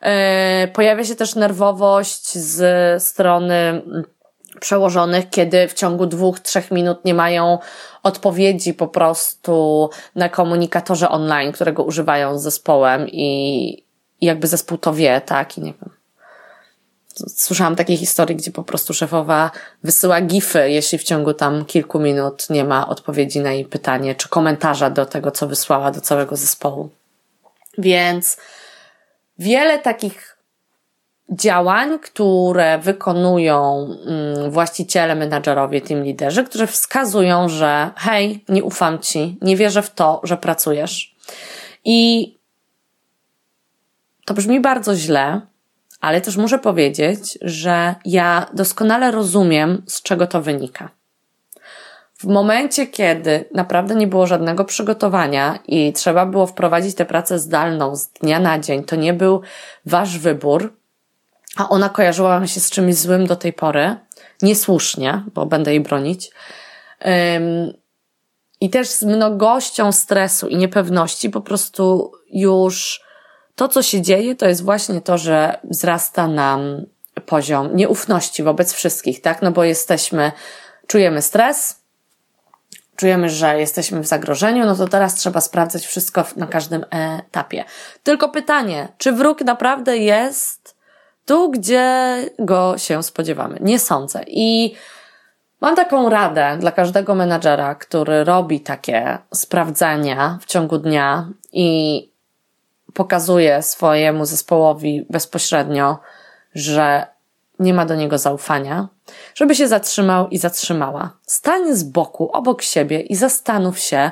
E, pojawia się też nerwowość z strony przełożonych, kiedy w ciągu dwóch, trzech minut nie mają odpowiedzi po prostu na komunikatorze online, którego używają z zespołem i, jakby zespół to wie, tak? I nie wiem. Słyszałam takie historii, gdzie po prostu szefowa wysyła gify, jeśli w ciągu tam kilku minut nie ma odpowiedzi na jej pytanie, czy komentarza do tego, co wysłała do całego zespołu. Więc wiele takich działań, które wykonują mm, właściciele, menadżerowie, team liderzy, którzy wskazują, że hej, nie ufam ci, nie wierzę w to, że pracujesz. I to brzmi bardzo źle, ale też muszę powiedzieć, że ja doskonale rozumiem, z czego to wynika. W momencie, kiedy naprawdę nie było żadnego przygotowania i trzeba było wprowadzić tę pracę zdalną z dnia na dzień, to nie był wasz wybór, a ona kojarzyła wam się z czymś złym do tej pory, niesłusznie, bo będę jej bronić. I też z mnogością stresu i niepewności, po prostu już to, co się dzieje, to jest właśnie to, że wzrasta nam poziom nieufności wobec wszystkich, tak? No bo jesteśmy, czujemy stres, czujemy, że jesteśmy w zagrożeniu, no to teraz trzeba sprawdzać wszystko na każdym etapie. Tylko pytanie, czy wróg naprawdę jest tu, gdzie go się spodziewamy? Nie sądzę. I mam taką radę dla każdego menadżera, który robi takie sprawdzania w ciągu dnia i pokazuje swojemu zespołowi bezpośrednio, że nie ma do niego zaufania, żeby się zatrzymał i zatrzymała. Stań z boku, obok siebie i zastanów się,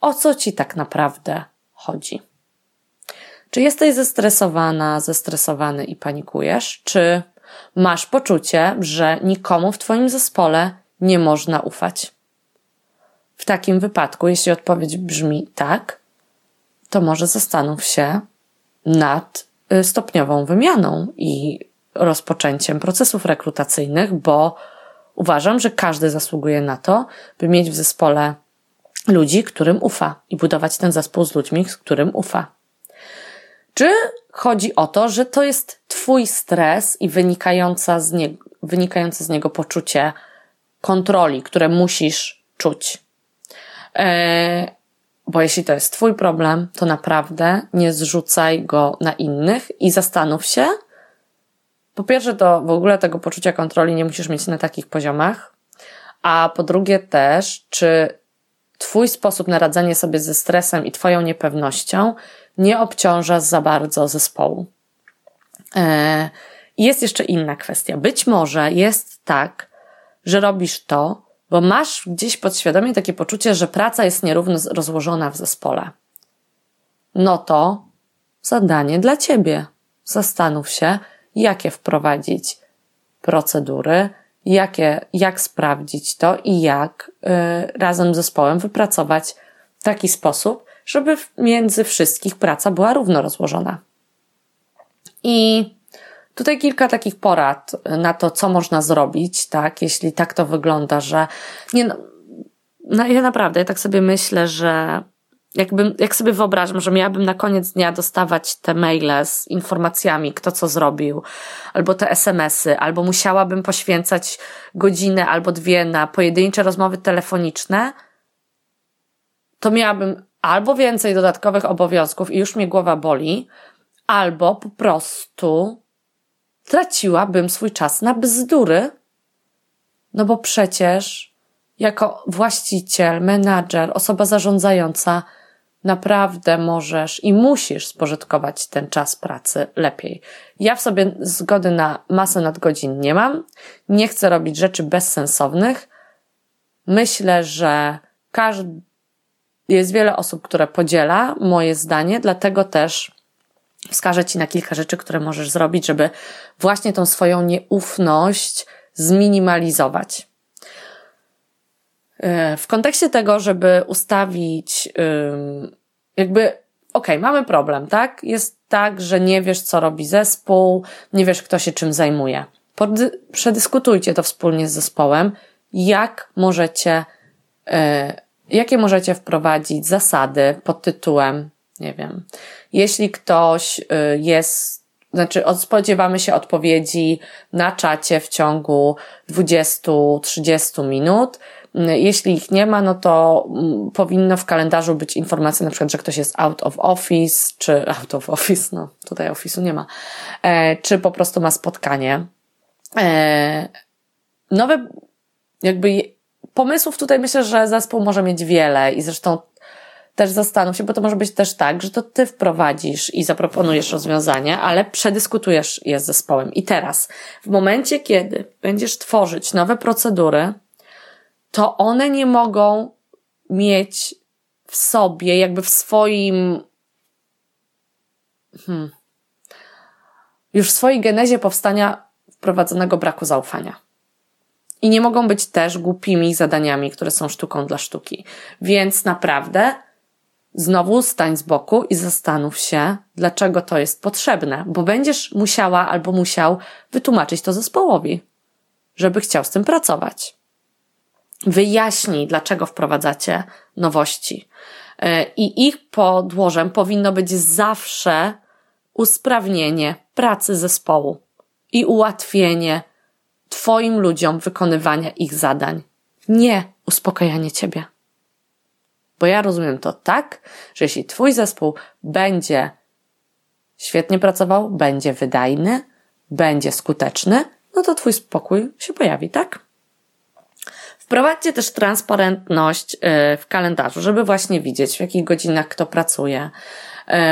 o co ci tak naprawdę chodzi. Czy jesteś zestresowana, zestresowany i panikujesz? Czy masz poczucie, że nikomu w Twoim zespole nie można ufać? W takim wypadku, jeśli odpowiedź brzmi tak, to może zastanów się nad y, stopniową wymianą i rozpoczęciem procesów rekrutacyjnych, bo uważam, że każdy zasługuje na to, by mieć w zespole ludzi, którym ufa i budować ten zespół z ludźmi, z którym ufa. Czy chodzi o to, że to jest Twój stres i wynikająca z nie, wynikające z niego poczucie kontroli, które musisz czuć? Eee, bo jeśli to jest Twój problem, to naprawdę nie zrzucaj go na innych i zastanów się, po pierwsze, to w ogóle tego poczucia kontroli nie musisz mieć na takich poziomach, a po drugie też, czy Twój sposób na radzenie sobie ze stresem i Twoją niepewnością nie obciąża za bardzo zespołu. E, jest jeszcze inna kwestia. Być może jest tak, że robisz to, bo masz gdzieś podświadomie takie poczucie, że praca jest nierówno rozłożona w zespole. No to zadanie dla ciebie. Zastanów się, jakie wprowadzić procedury, jakie, jak sprawdzić to i jak y, razem z zespołem wypracować taki sposób, żeby między wszystkich praca była równo rozłożona. I tutaj kilka takich porad na to, co można zrobić, tak, jeśli tak to wygląda, że nie, no, ja naprawdę, ja tak sobie myślę, że jakbym, jak sobie wyobrażam, że miałabym na koniec dnia dostawać te maile z informacjami, kto co zrobił, albo te SMS-y, albo musiałabym poświęcać godzinę albo dwie na pojedyncze rozmowy telefoniczne, to miałabym albo więcej dodatkowych obowiązków i już mnie głowa boli, albo po prostu traciłabym swój czas na bzdury, no bo przecież jako właściciel, menadżer, osoba zarządzająca, naprawdę możesz i musisz spożytkować ten czas pracy lepiej. Ja w sobie zgody na masę nadgodzin nie mam. Nie chcę robić rzeczy bezsensownych. Myślę, że każdy, jest wiele osób, które podziela moje zdanie, dlatego też wskażę Ci na kilka rzeczy, które możesz zrobić, żeby właśnie tą swoją nieufność zminimalizować. E, w kontekście tego, żeby ustawić, jakby, okay, mamy problem, tak? Jest tak, że nie wiesz, co robi zespół, nie wiesz, kto się czym zajmuje. Przedyskutujcie to wspólnie z zespołem, jak możecie, e, jakie możecie wprowadzić zasady pod tytułem, nie wiem, jeśli ktoś y, jest znaczy spodziewamy się odpowiedzi na czacie w ciągu 20-30 minut. Jeśli ich nie ma, no to mm, powinno w kalendarzu być informacja na przykład, że ktoś jest out of office, czy out of office, no tutaj office'u nie ma, e, czy po prostu ma spotkanie. E, nowe, jakby pomysłów tutaj myślę, że zespół może mieć wiele i zresztą też zastanów się, bo to może być też tak, że to ty wprowadzisz i zaproponujesz rozwiązanie, ale przedyskutujesz je z zespołem. I teraz, w momencie, kiedy będziesz tworzyć nowe procedury, to one nie mogą mieć w sobie, jakby w swoim, hmm, już w swojej genezie powstania wprowadzonego braku zaufania. I nie mogą być też głupimi zadaniami, które są sztuką dla sztuki. Więc naprawdę znowu stań z boku i zastanów się, dlaczego to jest potrzebne, bo będziesz musiała albo musiał wytłumaczyć to zespołowi, żeby chciał z tym pracować. Wyjaśnij, dlaczego wprowadzacie nowości. E, I ich podłożem powinno być zawsze usprawnienie pracy zespołu i ułatwienie Twoim ludziom wykonywania ich zadań, nie uspokajanie Ciebie. Bo ja rozumiem to tak, że jeśli Twój zespół będzie świetnie pracował, będzie wydajny, będzie skuteczny, no to Twój spokój się pojawi, tak? Wprowadźcie też transparentność y, w kalendarzu, żeby właśnie widzieć, w jakich godzinach kto pracuje,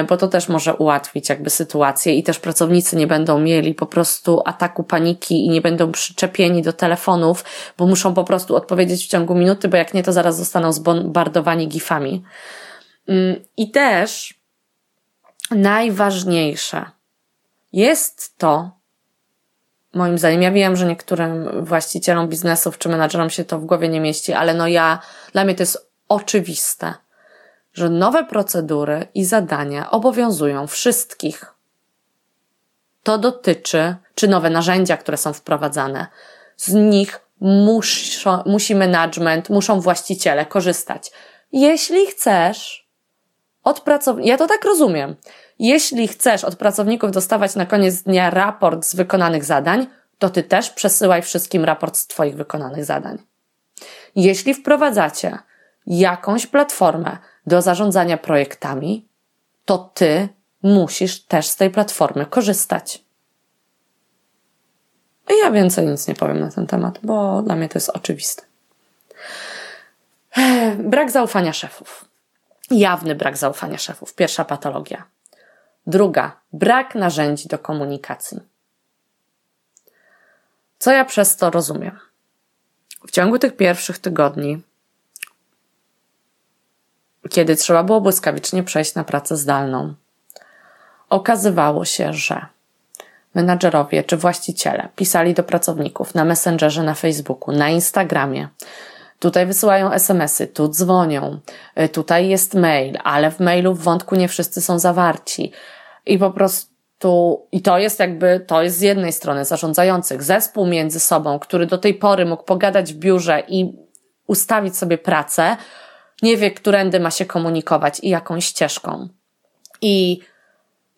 bo to też może ułatwić jakby sytuację i też pracownicy nie będą mieli po prostu ataku paniki i nie będą przyczepieni do telefonów, bo muszą po prostu odpowiedzieć w ciągu minuty, bo jak nie, to zaraz zostaną zbombardowani gifami. Mm, I też najważniejsze jest to, moim zdaniem, ja wiem, że niektórym właścicielom biznesów czy menadżerom się to w głowie nie mieści, ale no ja, dla mnie to jest oczywiste, że nowe procedury i zadania obowiązują wszystkich. To dotyczy, czy nowe narzędzia, które są wprowadzane, z nich muszą, musi management, muszą właściciele korzystać. Jeśli chcesz od pracowników, ja to tak rozumiem, jeśli chcesz od pracowników dostawać na koniec dnia raport z wykonanych zadań, to ty też przesyłaj wszystkim raport z twoich wykonanych zadań. Jeśli wprowadzacie jakąś platformę do zarządzania projektami, to ty musisz też z tej platformy korzystać. I ja więcej nic nie powiem na ten temat, bo dla mnie to jest oczywiste. Brak zaufania szefów. Jawny brak zaufania szefów. Pierwsza patologia. Druga, brak narzędzi do komunikacji. Co ja przez to rozumiem? W ciągu tych pierwszych tygodni, kiedy trzeba było błyskawicznie przejść na pracę zdalną, okazywało się, że menadżerowie czy właściciele pisali do pracowników na Messengerze, na Facebooku, na Instagramie. Tutaj wysyłają SMS-y, tu dzwonią, tutaj jest mail, ale w mailu w wątku nie wszyscy są zawarci i po prostu, i to jest jakby, to jest z jednej strony zarządzających, zespół między sobą, który do tej pory mógł pogadać w biurze i ustawić sobie pracę, nie wie, którędy ma się komunikować i jaką ścieżką. I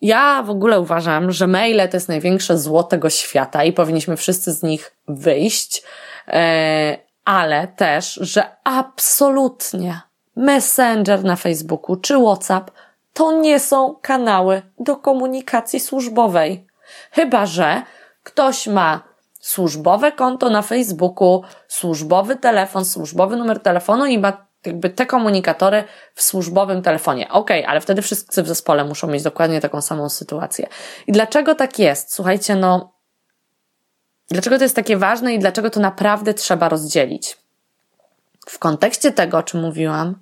ja w ogóle uważam, że maile to jest największe zło tego świata i powinniśmy wszyscy z nich wyjść, e, ale też, że absolutnie Messenger na Facebooku czy WhatsApp to nie są kanały do komunikacji służbowej. Chyba, że ktoś ma służbowe konto na Facebooku, służbowy telefon, służbowy numer telefonu i ma jakby te komunikatory w służbowym telefonie. Okay, ale wtedy wszyscy w zespole muszą mieć dokładnie taką samą sytuację. I dlaczego tak jest? Słuchajcie, no, dlaczego to jest takie ważne i dlaczego to naprawdę trzeba rozdzielić? W kontekście tego, o czym mówiłam,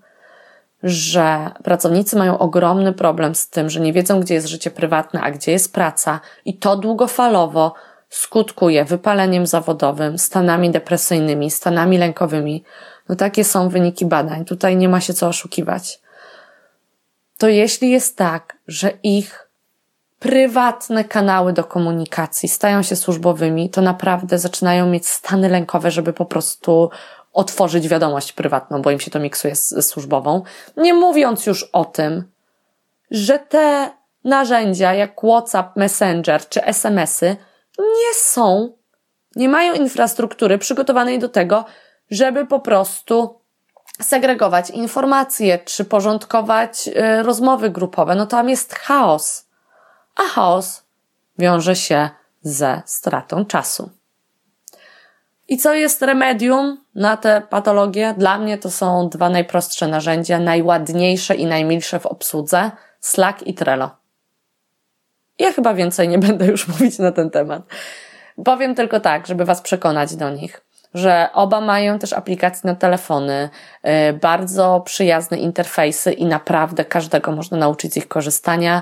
że pracownicy mają ogromny problem z tym, że nie wiedzą, gdzie jest życie prywatne, a gdzie jest praca, i to długofalowo skutkuje wypaleniem zawodowym, stanami depresyjnymi, stanami lękowymi. No takie są wyniki badań. Tutaj nie ma się co oszukiwać. To jeśli jest tak, że ich prywatne kanały do komunikacji stają się służbowymi, to naprawdę zaczynają mieć stany lękowe, żeby po prostu otworzyć wiadomość prywatną, bo im się to miksuje z, służbową. Nie mówiąc już o tym, że te narzędzia jak WhatsApp, Messenger czy SMS-y nie są, nie mają infrastruktury przygotowanej do tego, żeby po prostu segregować informacje czy porządkować y, rozmowy grupowe. No tam jest chaos. A chaos wiąże się ze stratą czasu. I co jest remedium na te patologie? Dla mnie to są dwa najprostsze narzędzia, najładniejsze i najmilsze w obsłudze Slack i Trello. Ja chyba więcej nie będę już mówić na ten temat. Powiem tylko tak, żeby Was przekonać do nich, że oba mają też aplikacje na telefony, y, bardzo przyjazne interfejsy i naprawdę każdego można nauczyć z ich korzystania.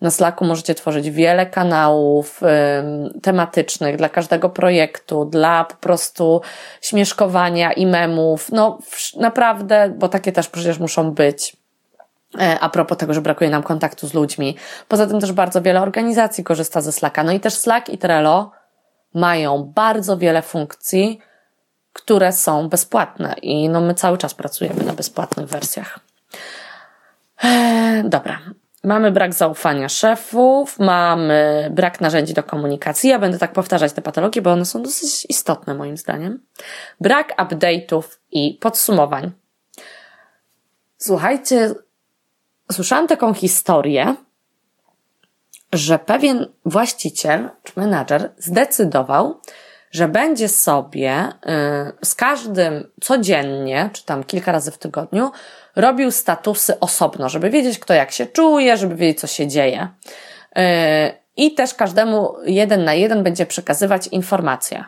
Na Slacku możecie tworzyć wiele kanałów y, tematycznych dla każdego projektu, dla po prostu śmieszkowania i memów. No naprawdę, bo takie też przecież muszą być. E, a propos tego, że brakuje nam kontaktu z ludźmi. Poza tym też bardzo wiele organizacji korzysta ze Slacka. No i też Slack i Trello mają bardzo wiele funkcji, które są bezpłatne i no my cały czas pracujemy na bezpłatnych wersjach. Eee, dobra. Mamy brak zaufania szefów, mamy brak narzędzi do komunikacji. Ja będę tak powtarzać te patologie, bo one są dosyć istotne moim zdaniem. Brak update'ów i podsumowań. Słuchajcie, słyszałam taką historię, że pewien właściciel czy menadżer zdecydował, że będzie sobie y, z każdym codziennie, czy tam kilka razy w tygodniu, robił statusy osobno, żeby wiedzieć, kto jak się czuje, żeby wiedzieć, co się dzieje. Y, I też każdemu jeden na jeden będzie przekazywać informacje.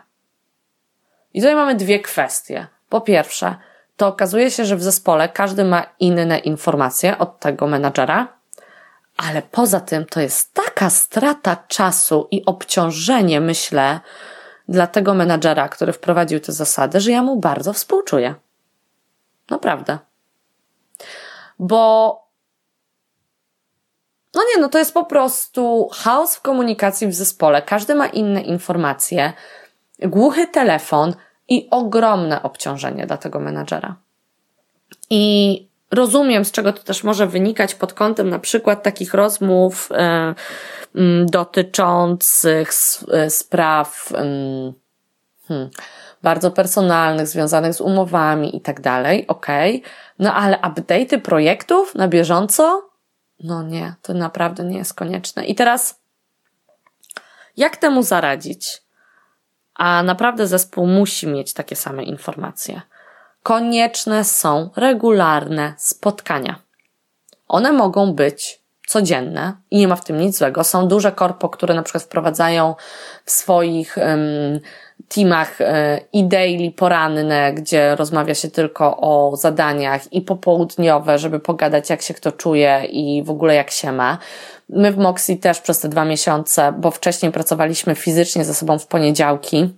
I tutaj mamy dwie kwestie. Po pierwsze, to okazuje się, że w zespole każdy ma inne informacje od tego menadżera, ale poza tym to jest taka strata czasu i obciążenie, myślę, dla tego menadżera, który wprowadził te zasady, że ja mu bardzo współczuję. Naprawdę. Bo no nie, no to jest po prostu chaos w komunikacji w zespole. Każdy ma inne informacje, głuchy telefon i ogromne obciążenie dla tego menadżera. I rozumiem, z czego to też może wynikać pod kątem na przykład takich rozmów e, dotyczących e, spraw hmm, bardzo personalnych, związanych z umowami i tak dalej, okej. No ale update'y projektów na bieżąco? No nie, to naprawdę nie jest konieczne. I teraz, jak temu zaradzić? A naprawdę zespół musi mieć takie same informacje konieczne są regularne spotkania. One mogą być codzienne i nie ma w tym nic złego. Są duże korpo, które na przykład wprowadzają w swoich um, teamach e, i daily poranne, gdzie rozmawia się tylko o zadaniach i popołudniowe, żeby pogadać jak się kto czuje i w ogóle jak się ma. My w Moxie też przez te dwa miesiące, bo wcześniej pracowaliśmy fizycznie ze sobą w poniedziałki,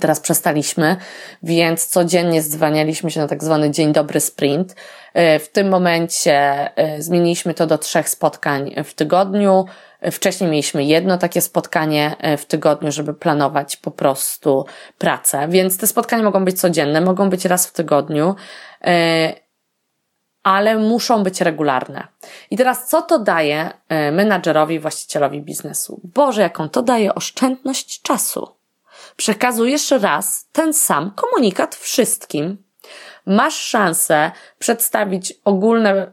Teraz przestaliśmy, więc codziennie zwanialiśmy się na tak zwany dzień dobry sprint. E, w tym momencie e, zmieniliśmy to do trzech spotkań w tygodniu. Wcześniej mieliśmy jedno takie spotkanie e, w tygodniu, żeby planować po prostu pracę, więc te spotkania mogą być codzienne, mogą być raz w tygodniu, ale muszą być regularne. I teraz co to daje menadżerowi, właścicielowi biznesu? Boże, jaką to daje oszczędność czasu przekazujesz raz ten sam komunikat wszystkim. Masz szansę przedstawić ogólne y,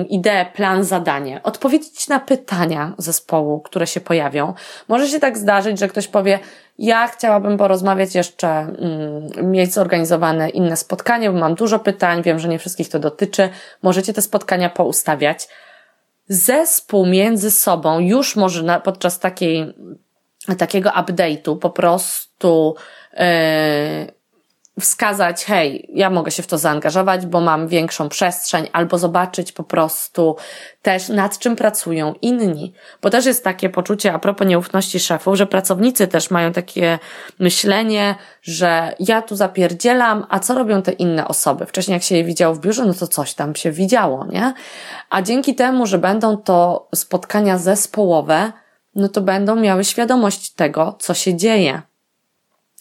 y, idee, plan, zadanie, odpowiedzieć na pytania zespołu, które się pojawią. Może się tak zdarzyć, że ktoś powie, ja chciałabym porozmawiać jeszcze, mm, mieć zorganizowane inne spotkanie, bo mam dużo pytań, wiem, że nie wszystkich to dotyczy. Możecie te spotkania poustawiać. Zespół między sobą już może podczas takiej takiego update'u po prostu yy, wskazać, hej, ja mogę się w to zaangażować, bo mam większą przestrzeń, albo zobaczyć po prostu też nad czym pracują inni. Bo też jest takie poczucie a propos nieufności szefów, że pracownicy też mają takie myślenie, że ja tu zapierdzielam, a co robią te inne osoby? Wcześniej jak się je widziało w biurze, no to coś tam się widziało, nie? A dzięki temu, że będą to spotkania zespołowe, no to będą miały świadomość tego, co się dzieje.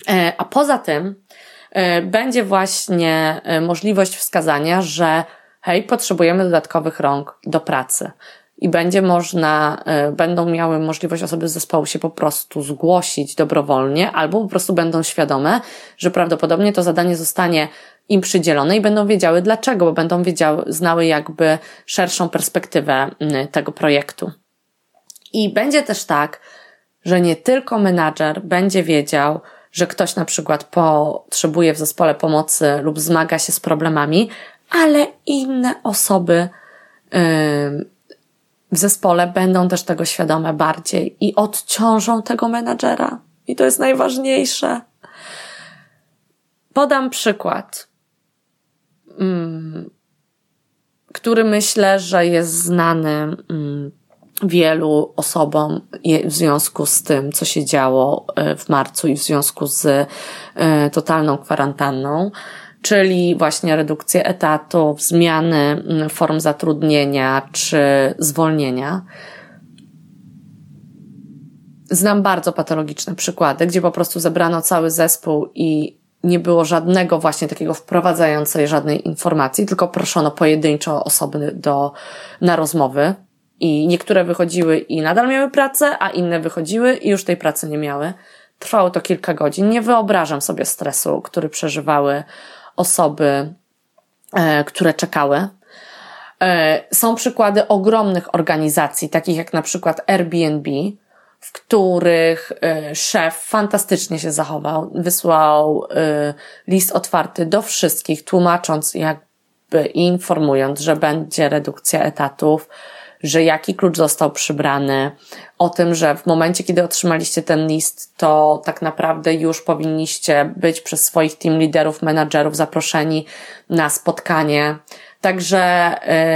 E, a poza tym e, będzie właśnie e, możliwość wskazania, że hej, potrzebujemy dodatkowych rąk do pracy. I będzie można, będą miały możliwość osoby z zespołu się po prostu zgłosić dobrowolnie, albo po prostu będą świadome, że prawdopodobnie to zadanie zostanie im przydzielone i będą wiedziały dlaczego, bo będą wiedziały, znały jakby szerszą perspektywę tego projektu. I będzie też tak, że nie tylko menadżer będzie wiedział, że ktoś na przykład potrzebuje w zespole pomocy lub zmaga się z problemami, ale inne osoby w zespole będą też tego świadome bardziej i odciążą tego menadżera. I to jest najważniejsze. Podam przykład, który myślę, że jest znany wielu osobom w związku z tym, co się działo e, w marcu i w związku z e, totalną kwarantanną, czyli właśnie redukcję etatów, zmiany mm, form zatrudnienia czy zwolnienia. Znam bardzo patologiczne przykłady, gdzie po prostu zebrano cały zespół i nie było żadnego właśnie takiego wprowadzającej żadnej informacji, tylko proszono pojedynczo osoby do, na rozmowy i niektóre wychodziły i nadal miały pracę, a inne wychodziły i już tej pracy nie miały. Trwało to kilka godzin. Nie wyobrażam sobie stresu, który przeżywały osoby, e, które czekały. E, są przykłady ogromnych organizacji, takich jak na przykład Airbnb, w których e, szef fantastycznie się zachował, wysłał list otwarty do wszystkich, tłumacząc jakby i informując, że będzie redukcja etatów, że jaki klucz został przybrany, o tym, że w momencie, kiedy otrzymaliście ten list, to tak naprawdę już powinniście być przez swoich team liderów, menadżerów zaproszeni na spotkanie. Także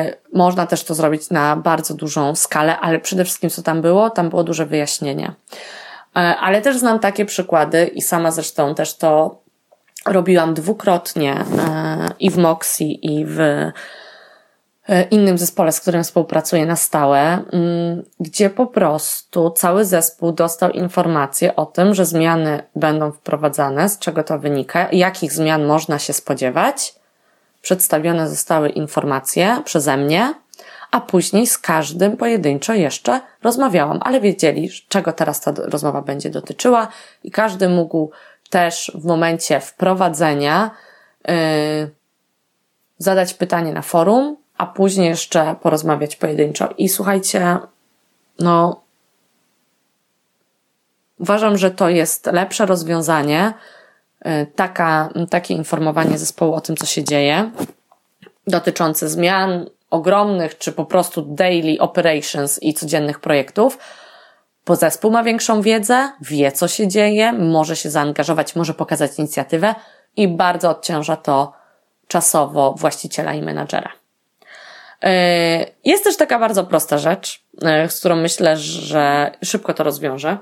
y, można też to zrobić na bardzo dużą skalę, ale przede wszystkim co tam było? Tam było duże wyjaśnienie. Y, ale też znam takie przykłady i sama zresztą też to robiłam dwukrotnie y, i w Moxie, i w innym zespole, z którym współpracuję na stałe, mm, gdzie po prostu cały zespół dostał informację o tym, że zmiany będą wprowadzane, z czego to wynika, jakich zmian można się spodziewać. Przedstawione zostały informacje przeze mnie, a później z każdym pojedynczo jeszcze rozmawiałam, ale wiedzieli, czego teraz ta rozmowa będzie dotyczyła i każdy mógł też w momencie wprowadzenia yy, zadać pytanie na forum, a później jeszcze porozmawiać pojedynczo. I słuchajcie, no, uważam, że to jest lepsze rozwiązanie, y, taka, takie informowanie zespołu o tym, co się dzieje, dotyczące zmian ogromnych, czy po prostu daily operations i codziennych projektów, bo zespół ma większą wiedzę, wie, co się dzieje, może się zaangażować, może pokazać inicjatywę i bardzo odciąża to czasowo właściciela i menadżera. E, jest też taka bardzo prosta rzecz, e, z którą myślę, że szybko to rozwiążę,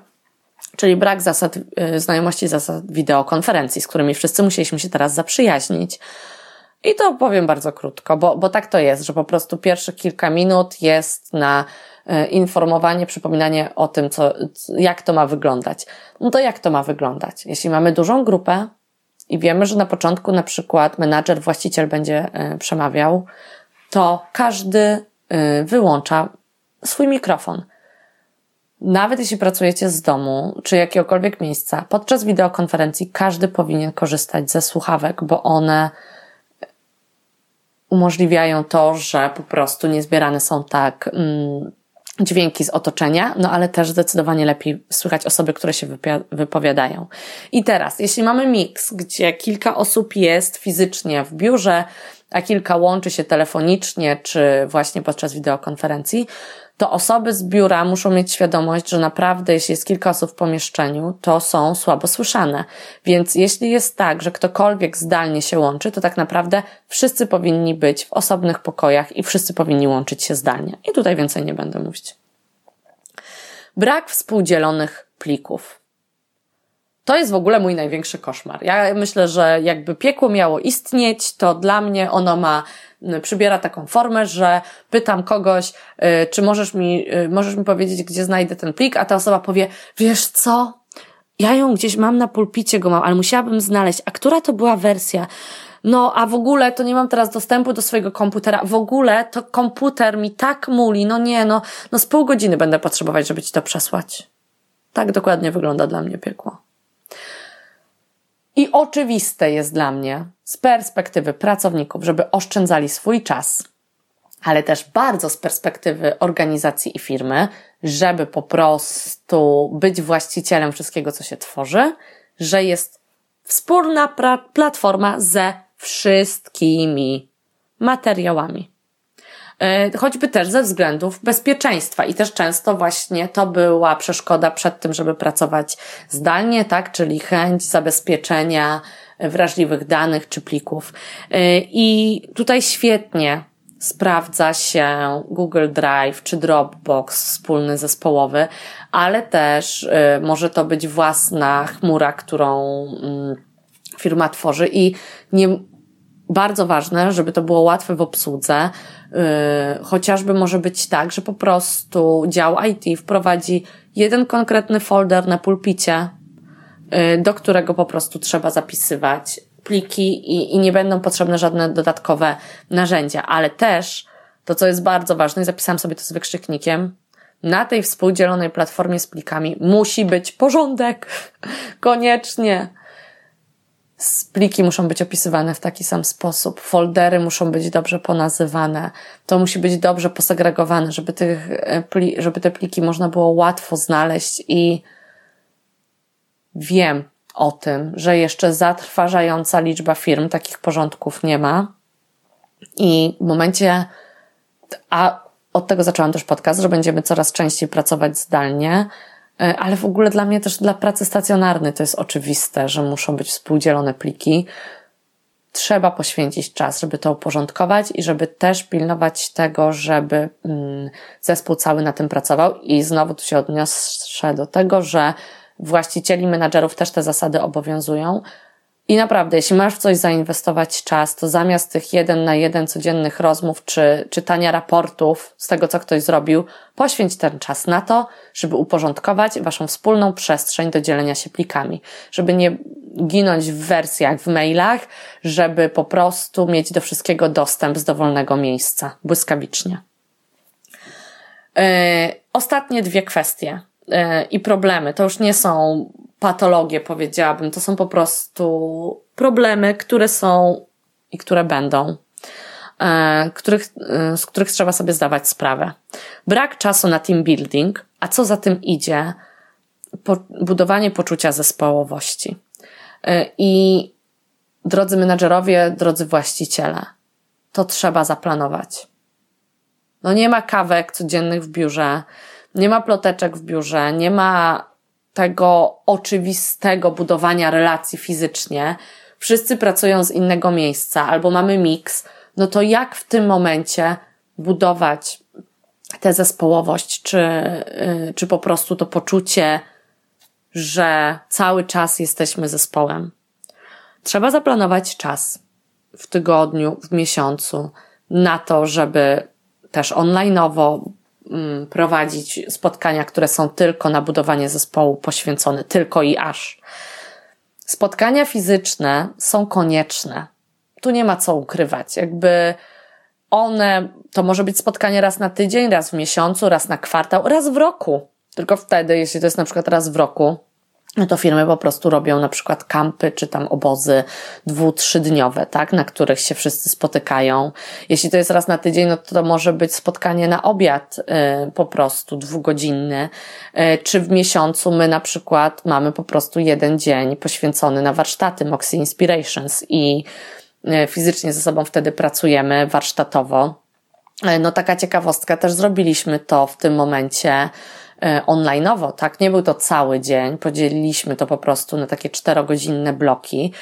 czyli brak zasad, e, znajomości zasad wideokonferencji, z którymi wszyscy musieliśmy się teraz zaprzyjaźnić. I to powiem bardzo krótko, bo, bo tak to jest, że po prostu pierwsze kilka minut jest na informowanie, przypominanie o tym, co, jak to ma wyglądać. No to jak to ma wyglądać? Jeśli mamy dużą grupę i wiemy, że na początku na przykład menadżer, właściciel będzie przemawiał, to każdy y, wyłącza swój mikrofon. Nawet jeśli pracujecie z domu czy jakiegokolwiek miejsca, podczas wideokonferencji każdy powinien korzystać ze słuchawek, bo one umożliwiają to, że po prostu niezbierane są tak mm, dźwięki z otoczenia, no ale też zdecydowanie lepiej słychać osoby, które się wypowiadają. I teraz, jeśli mamy miks, gdzie kilka osób jest fizycznie w biurze, a kilka łączy się telefonicznie czy właśnie podczas wideokonferencji, to osoby z biura muszą mieć świadomość, że naprawdę, jeśli jest kilka osób w pomieszczeniu, to są słabo słyszane. Więc jeśli jest tak, że ktokolwiek zdalnie się łączy, to tak naprawdę wszyscy powinni być w osobnych pokojach i wszyscy powinni łączyć się zdalnie. I tutaj więcej nie będę mówić. Brak współdzielonych plików. To jest w ogóle mój największy koszmar. Ja myślę, że jakby piekło miało istnieć, to dla mnie ono ma, przybiera taką formę, że pytam kogoś, y, czy możesz mi, y, możesz mi powiedzieć, gdzie znajdę ten plik, a ta osoba powie, wiesz co? Ja ją gdzieś mam na pulpicie, go mam, ale musiałabym znaleźć. A która to była wersja? No, a w ogóle to nie mam teraz dostępu do swojego komputera. W ogóle to komputer mi tak muli. No nie, no, no z pół godziny będę potrzebować, żeby ci to przesłać. Tak dokładnie wygląda dla mnie piekło. I oczywiste jest dla mnie z perspektywy pracowników, żeby oszczędzali swój czas, ale też bardzo z perspektywy organizacji i firmy, żeby po prostu być właścicielem wszystkiego, co się tworzy, że jest wspólna platforma ze wszystkimi materiałami. E, choćby też ze względów bezpieczeństwa. I też często właśnie to była przeszkoda przed tym, żeby pracować zdalnie, tak, czyli chęć zabezpieczenia wrażliwych danych czy plików. E, I tutaj świetnie sprawdza się Google Drive czy Dropbox wspólny zespołowy, ale też y, może to być własna chmura, którą y, firma tworzy. I nie, bardzo ważne, żeby to było łatwe w obsłudze. Yy, chociażby może być tak, że po prostu dział IT wprowadzi jeden konkretny folder na pulpicie, yy, do którego po prostu trzeba zapisywać pliki i, i nie będą potrzebne żadne dodatkowe narzędzia, ale też to, co jest bardzo ważne, i zapisałam sobie to z wykrzyknikiem, na tej współdzielonej platformie z plikami musi być porządek. Koniecznie. Pliki muszą być opisywane w taki sam sposób, foldery muszą być dobrze ponazywane, to musi być dobrze posegregowane, żeby, tych, e, żeby te pliki można było łatwo znaleźć i wiem, o tym, że jeszcze zatrważająca liczba firm takich porządków nie ma. I w momencie, a od tego zaczęłam też podcast, że będziemy coraz częściej pracować zdalnie, ale w ogóle dla mnie też dla pracy stacjonarnej to jest oczywiste, że muszą być współdzielone pliki. Trzeba poświęcić czas, żeby to uporządkować i żeby też pilnować tego, żeby mm, zespół cały na tym pracował. I znowu tu się odniosę do tego, że właścicieli, menadżerów też te zasady obowiązują. I naprawdę, jeśli masz w coś zainwestować czas, to zamiast tych jeden na jeden codziennych rozmów czy czytania raportów z tego, co ktoś zrobił, poświęć ten czas na to, żeby uporządkować waszą wspólną przestrzeń do dzielenia się plikami. Żeby nie ginąć w wersjach, w mailach, żeby po prostu mieć do wszystkiego dostęp z dowolnego miejsca, błyskawicznie. Yy, ostatnie dwie kwestie. E, i problemy. To już nie są patologie, powiedziałabym. To są po prostu problemy, które są i które będą, e, których, e, z których trzeba sobie zdawać sprawę. Brak czasu na team building, a co za tym idzie? budowanie poczucia zespołowości. I drodzy menadżerowie, drodzy właściciele, to trzeba zaplanować. No nie ma kawek codziennych w biurze, nie ma ploteczek w biurze, nie ma tego oczywistego budowania relacji fizycznie. Wszyscy pracują z innego miejsca albo mamy miks. No to jak w tym momencie budować tę zespołowość, czy, y, czy po prostu to poczucie, że cały czas jesteśmy zespołem? Trzeba zaplanować czas w tygodniu, w miesiącu na to, żeby też onlineowo prowadzić spotkania, które są tylko na budowanie zespołu poświęcone, tylko i aż. Spotkania fizyczne są konieczne. Tu nie ma co ukrywać. Jakby one, to może być spotkanie raz na tydzień, raz w miesiącu, raz na kwartał, raz w roku. Tylko wtedy, jeśli to jest na przykład raz w roku, no to firmy po prostu robią na przykład kampy czy tam obozy dwu, trzydniowe, tak, na których się wszyscy spotykają. Jeśli to jest raz na tydzień, no to, to może być spotkanie na obiad y, po prostu dwugodzinny, y, czy w miesiącu my na przykład mamy po prostu jeden dzień poświęcony na warsztaty Moxie Inspirations i y, fizycznie ze sobą wtedy pracujemy warsztatowo. Y, no taka ciekawostka, też zrobiliśmy to w tym momencie onlineowo, tak? Nie był to cały dzień, podzieliliśmy to po prostu na takie czterogodzinne bloki,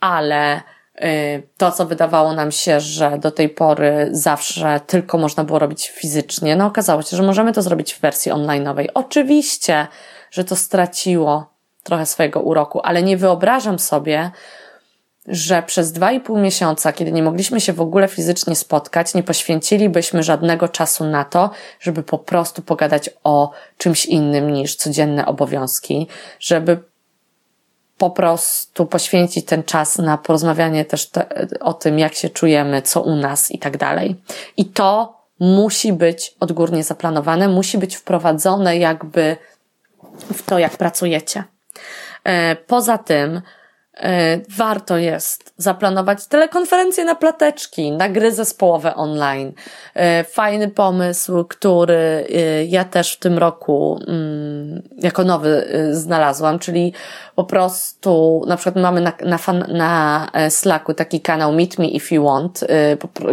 ale e, to, co wydawało nam się, że do tej pory zawsze tylko można było robić fizycznie, no okazało się, że możemy to zrobić w wersji onlineowej. Oczywiście, że to straciło trochę swojego uroku, ale nie wyobrażam sobie, że przez dwa i pół miesiąca, kiedy nie mogliśmy się w ogóle fizycznie spotkać, nie poświęcilibyśmy żadnego czasu na to, żeby po prostu pogadać o czymś innym niż codzienne obowiązki, żeby po prostu poświęcić ten czas na porozmawianie też te, o tym, jak się czujemy, co u nas i tak dalej. I to musi być odgórnie zaplanowane, musi być wprowadzone jakby w to, jak pracujecie. E, poza tym, warto jest zaplanować telekonferencje na plateczki, na gry zespołowe online. E, fajny pomysł, który e, ja też w tym roku mm, jako nowy znalazłam, czyli po prostu na przykład mamy na, na, fan, na Slacku taki kanał Meet Me If You Want,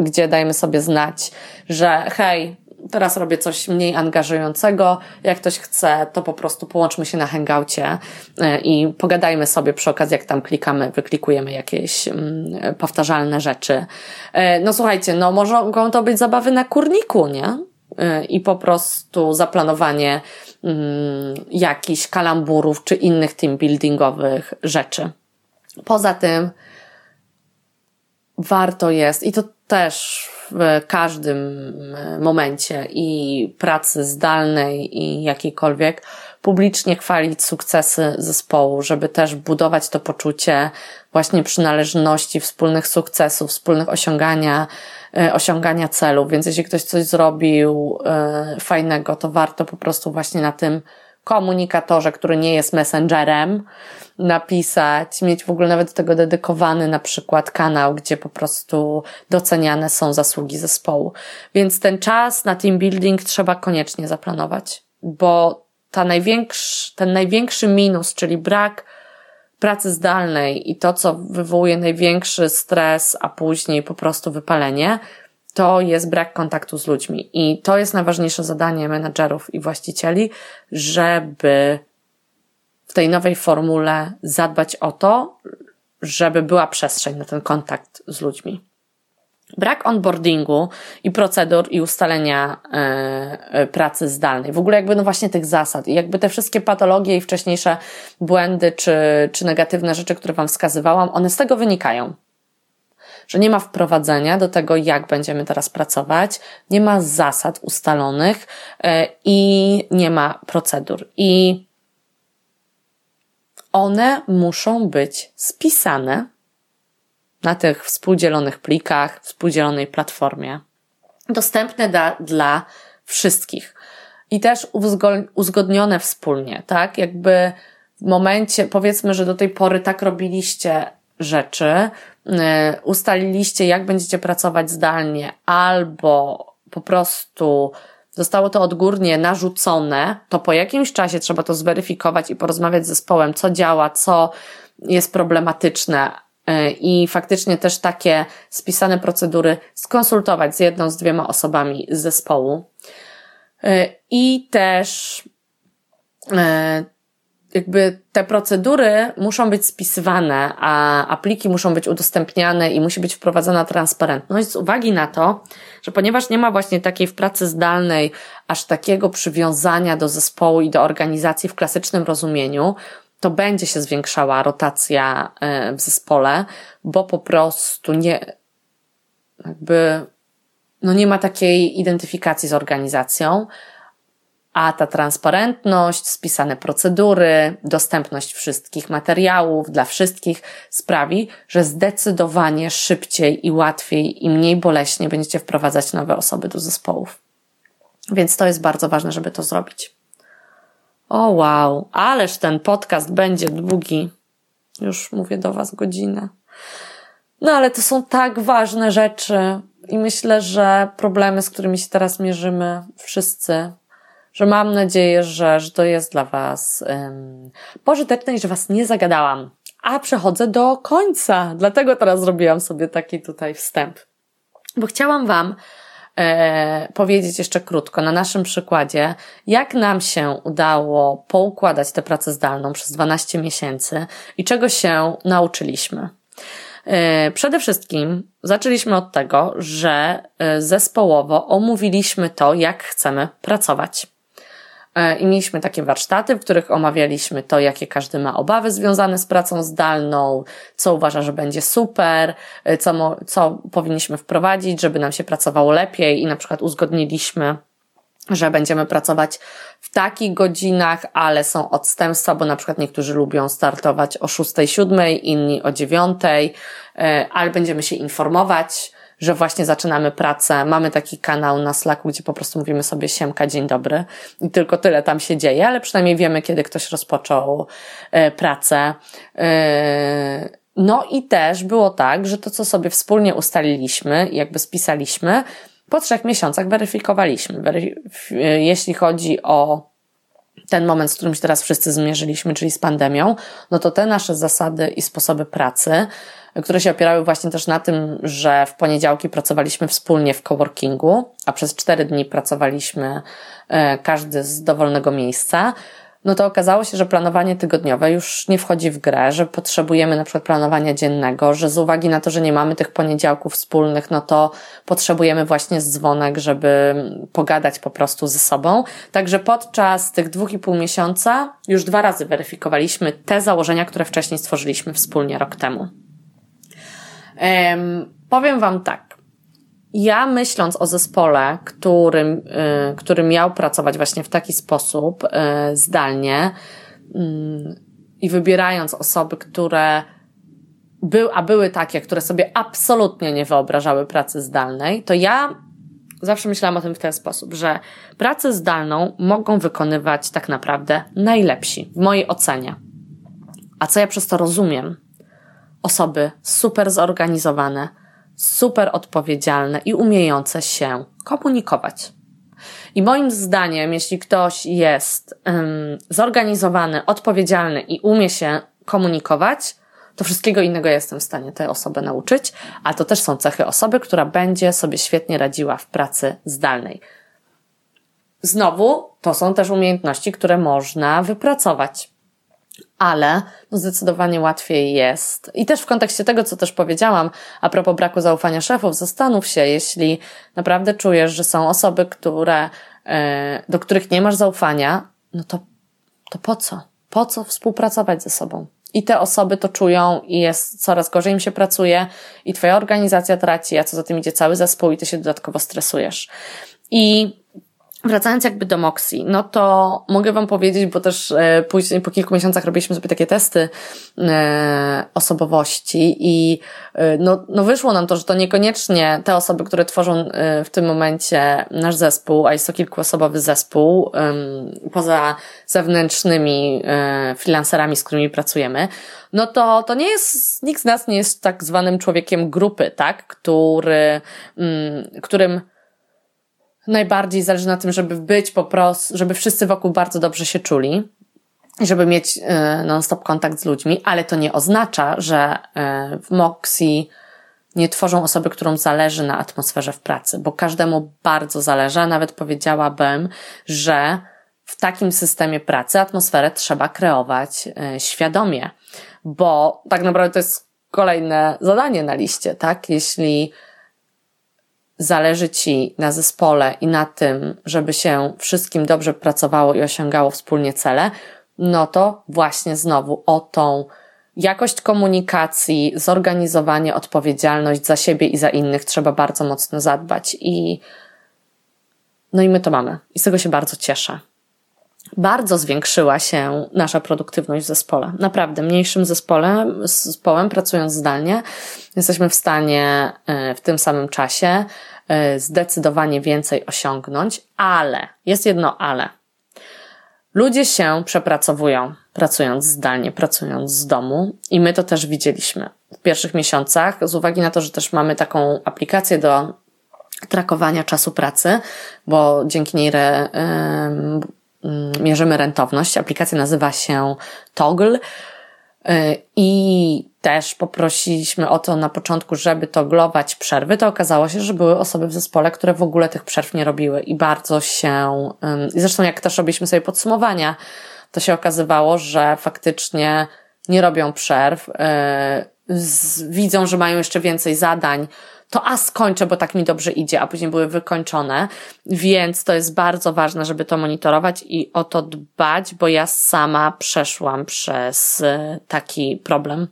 gdzie dajemy sobie znać, że hej, teraz robię coś mniej angażującego. Jak ktoś chce, to po prostu połączmy się na hangoucie e, i pogadajmy sobie przy okazji, jak tam klikamy, wyklikujemy jakieś mm, powtarzalne rzeczy. E, no słuchajcie, no mogą to być zabawy na kurniku, nie? E, I po prostu zaplanowanie mm, jakichś kalamburów czy innych team buildingowych rzeczy. Poza tym warto jest, i to też w każdym e, momencie i pracy zdalnej i jakiejkolwiek, publicznie chwalić sukcesy zespołu, żeby też budować to poczucie właśnie przynależności, wspólnych sukcesów, wspólnych osiągania, e, osiągania celów. Więc jeśli ktoś coś zrobił e, fajnego, to warto po prostu właśnie na tym komunikatorze, który nie jest messengerem, napisać, mieć w ogóle nawet do tego dedykowany na przykład kanał, gdzie po prostu doceniane są zasługi zespołu. Więc ten czas na team building trzeba koniecznie zaplanować, bo ta największy, ten największy minus, czyli brak pracy zdalnej i to, co wywołuje największy stres, a później po prostu wypalenie, to jest brak kontaktu z ludźmi. I to jest najważniejsze zadanie menedżerów i właścicieli, żeby w tej nowej formule zadbać o to, żeby była przestrzeń na ten kontakt z ludźmi. Brak onboardingu i procedur i ustalenia y, pracy zdalnej. W ogóle jakby no właśnie tych zasad i jakby te wszystkie patologie i wcześniejsze błędy czy, czy negatywne rzeczy, które Wam wskazywałam, one z tego wynikają. Że nie ma wprowadzenia do tego, jak będziemy teraz pracować, nie ma zasad ustalonych y, i nie ma procedur. I one muszą być spisane na tych współdzielonych plikach, współdzielonej platformie, dostępne da, dla wszystkich i też uzgodnione wspólnie, tak? Jakby w momencie, powiedzmy, że do tej pory tak robiliście rzeczy, yy, ustaliliście, jak będziecie pracować zdalnie, albo po prostu zostało to odgórnie narzucone, to po jakimś czasie trzeba to zweryfikować i porozmawiać z zespołem, co działa, co jest problematyczne, y, i faktycznie też takie spisane procedury skonsultować z jedną, z dwiema osobami z zespołu. Y, I też y, jakby te procedury muszą być spisywane, a apliki muszą być udostępniane i musi być wprowadzona transparentność z uwagi na to, że ponieważ nie ma właśnie takiej w pracy zdalnej aż takiego przywiązania do zespołu i do organizacji w klasycznym rozumieniu, to będzie się zwiększała rotacja e, w zespole, bo po prostu nie, jakby, no nie ma takiej identyfikacji z organizacją, a ta transparentność, spisane procedury, dostępność wszystkich materiałów dla wszystkich sprawi, że zdecydowanie szybciej i łatwiej i mniej boleśnie będziecie wprowadzać nowe osoby do zespołów. Więc to jest bardzo ważne, żeby to zrobić. O wow, ależ ten podcast będzie długi. Już mówię do Was godzinę. No ale to są tak ważne rzeczy i myślę, że problemy, z którymi się teraz mierzymy, wszyscy że mam nadzieję, że, że to jest dla Was um, pożyteczne i że Was nie zagadałam. A przechodzę do końca, dlatego teraz zrobiłam sobie taki tutaj wstęp. Bo chciałam Wam e, powiedzieć jeszcze krótko, na naszym przykładzie, jak nam się udało poukładać tę pracę zdalną przez 12 miesięcy i czego się nauczyliśmy. E, przede wszystkim zaczęliśmy od tego, że e, zespołowo omówiliśmy to, jak chcemy pracować. E, I mieliśmy takie warsztaty, w których omawialiśmy to, jakie każdy ma obawy związane z pracą zdalną, co uważa, że będzie super, e, co, co powinniśmy wprowadzić, żeby nam się pracowało lepiej. I na przykład uzgodniliśmy, że będziemy pracować w takich godzinach, ale są odstępstwa, bo na przykład niektórzy lubią startować o 6, 7, inni o 9, e, ale będziemy się informować, że właśnie zaczynamy pracę. Mamy taki kanał na Slacku, gdzie po prostu mówimy sobie siemka, dzień dobry i tylko tyle tam się dzieje, ale przynajmniej wiemy, kiedy ktoś rozpoczął e, pracę. E, no i też było tak, że to, co sobie wspólnie ustaliliśmy, jakby spisaliśmy, po trzech miesiącach weryfikowaliśmy. Weryf- jeśli chodzi o ten moment, z którym się teraz wszyscy zmierzyliśmy, czyli z pandemią, no to te nasze zasady i sposoby pracy, które się opierały właśnie też na tym, że w poniedziałki pracowaliśmy wspólnie w coworkingu, a przez cztery dni pracowaliśmy e, każdy z dowolnego miejsca, no to okazało się, że planowanie tygodniowe już nie wchodzi w grę, że potrzebujemy na przykład planowania dziennego, że z uwagi na to, że nie mamy tych poniedziałków wspólnych, no to potrzebujemy właśnie dzwonek, żeby pogadać po prostu ze sobą. Także podczas tych dwóch i pół miesiąca już dwa razy weryfikowaliśmy te założenia, które wcześniej stworzyliśmy wspólnie rok temu. Powiem Wam tak ja myśląc o zespole, którym, y, który miał pracować właśnie w taki sposób y, zdalnie mm, i wybierając osoby, które był, a były takie, które sobie absolutnie nie wyobrażały pracy zdalnej, to ja zawsze myślałam o tym w ten sposób, że pracę zdalną mogą wykonywać tak naprawdę najlepsi, w mojej ocenie. A co ja przez to rozumiem? Osoby super zorganizowane, super odpowiedzialne i umiejące się komunikować. I moim zdaniem, jeśli ktoś jest zorganizowany, odpowiedzialny i umie się komunikować, to wszystkiego innego jestem w stanie tę osobę nauczyć, a to też są cechy osoby, która będzie sobie świetnie radziła w pracy zdalnej. Znowu, to są też umiejętności, które można wypracować ale no zdecydowanie łatwiej jest. I też w kontekście tego, co też powiedziałam, a propos braku zaufania szefów, zastanów się, jeśli naprawdę czujesz, że są osoby, które, e, do których nie masz zaufania, no to, to po co? Po co współpracować ze sobą? I te osoby to czują i jest coraz gorzej im się pracuje i twoja organizacja traci, a co za tym idzie cały zespół i ty się dodatkowo stresujesz. I Wracając jakby do Moxie, no to mogę Wam powiedzieć, bo też e, później po kilku miesiącach robiliśmy sobie takie testy e, osobowości i e, no, no wyszło nam to, że to niekoniecznie te osoby, które tworzą w tym momencie nasz zespół, a jest to kilkuosobowy zespół, poza zewnętrznymi freelancerami, z którymi pracujemy, no to to nie jest, nikt z nas nie jest tak zwanym człowiekiem grupy, tak, który, mm, którym najbardziej zależy na tym, żeby być po prostu, żeby wszyscy wokół bardzo dobrze się czuli żeby mieć e, non-stop kontakt z ludźmi, ale to nie oznacza, że e, w Moxie nie tworzą osoby, którym zależy na atmosferze w pracy, bo każdemu bardzo zależy, a nawet powiedziałabym, że w takim systemie pracy atmosferę trzeba kreować e, świadomie, bo tak naprawdę to jest kolejne zadanie na liście, tak? Jeśli zależy Ci na zespole i na tym, żeby się wszystkim dobrze pracowało i osiągało wspólnie cele, no to właśnie znowu o tą jakość komunikacji, zorganizowanie, odpowiedzialność za siebie i za innych trzeba bardzo mocno zadbać i no i my to mamy. I z tego się bardzo cieszę. Bardzo zwiększyła się nasza produktywność w zespole. Naprawdę, mniejszym zespołem, zespołem pracując zdalnie, jesteśmy w stanie e, w tym samym czasie E, zdecydowanie więcej osiągnąć, ale jest jedno ale. Ludzie się przepracowują, pracując zdalnie, pracując z domu, i my to też widzieliśmy w pierwszych miesiącach, z uwagi na to, że też mamy taką aplikację do trakowania czasu pracy, bo dzięki niej re, mierzymy rentowność. Aplikacja nazywa się Toggle. Y, I też poprosiliśmy o to na początku, żeby toglować przerwy, to okazało się, że były osoby w zespole, które w ogóle tych przerw nie robiły i bardzo się, i zresztą jak też robiliśmy sobie podsumowania, to się okazywało, że faktycznie nie robią przerw, widzą, że mają jeszcze więcej zadań, to a skończę, bo tak mi dobrze idzie, a później były wykończone, więc to jest bardzo ważne, żeby to monitorować i o to dbać, bo ja sama przeszłam przez e, taki problem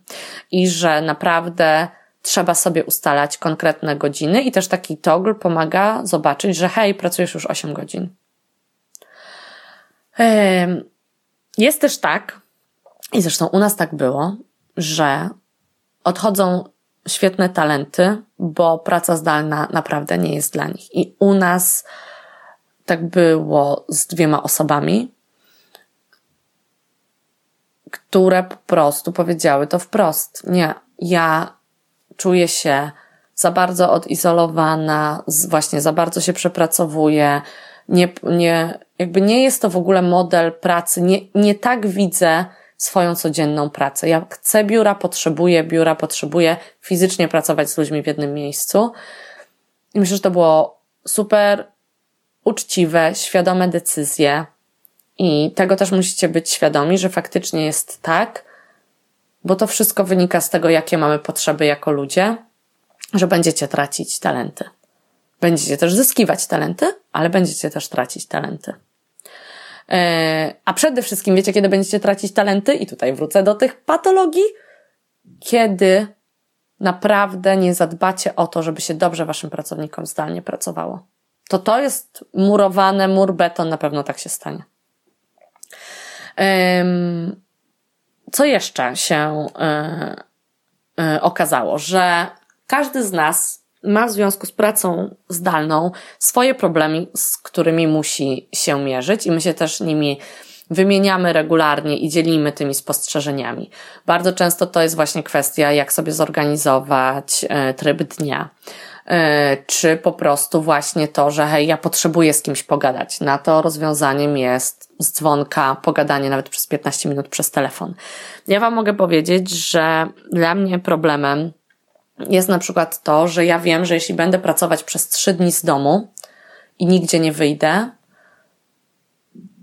i że naprawdę trzeba sobie ustalać konkretne godziny i też taki toggle pomaga zobaczyć, że hej, pracujesz już 8 godzin. Jest też tak, i zresztą u nas tak było, że odchodzą świetne talenty, bo praca zdalna naprawdę nie jest dla nich. I u nas tak było z dwiema osobami, które po prostu powiedziały to wprost. Nie, ja czuję się za bardzo odizolowana, właśnie za bardzo się przepracowuję, nie, nie, jakby nie jest to w ogóle model pracy, nie, nie tak widzę swoją codzienną pracę. Ja chcę biura, potrzebuję biura, potrzebuję fizycznie pracować z ludźmi w jednym miejscu. I myślę, że to było super uczciwe, świadome decyzje. I tego też musicie być świadomi, że faktycznie jest tak, bo to wszystko wynika z tego, jakie mamy potrzeby jako ludzie, że będziecie tracić talenty. Będziecie też zyskiwać talenty, ale będziecie też tracić talenty. E, a przede wszystkim wiecie, kiedy będziecie tracić talenty? I tutaj wrócę do tych patologii. Kiedy naprawdę nie zadbacie o to, żeby się dobrze waszym pracownikom zdalnie pracowało. To to jest murowane, mur beton, na pewno tak się stanie. Co jeszcze się e, e, okazało? Że każdy z nas ma w związku z pracą zdalną swoje problemy, z którymi musi się mierzyć i my się też nimi wymieniamy regularnie i dzielimy tymi spostrzeżeniami. Bardzo często to jest właśnie kwestia, jak sobie zorganizować e, tryb dnia. E, czy po prostu właśnie to, że hej, ja potrzebuję z kimś pogadać. Na to rozwiązaniem jest z dzwonka pogadanie nawet przez 15 minut przez telefon. Ja Wam mogę powiedzieć, że dla mnie problemem jest na przykład to, że ja wiem, że jeśli będę pracować przez trzy dni z domu i nigdzie nie wyjdę,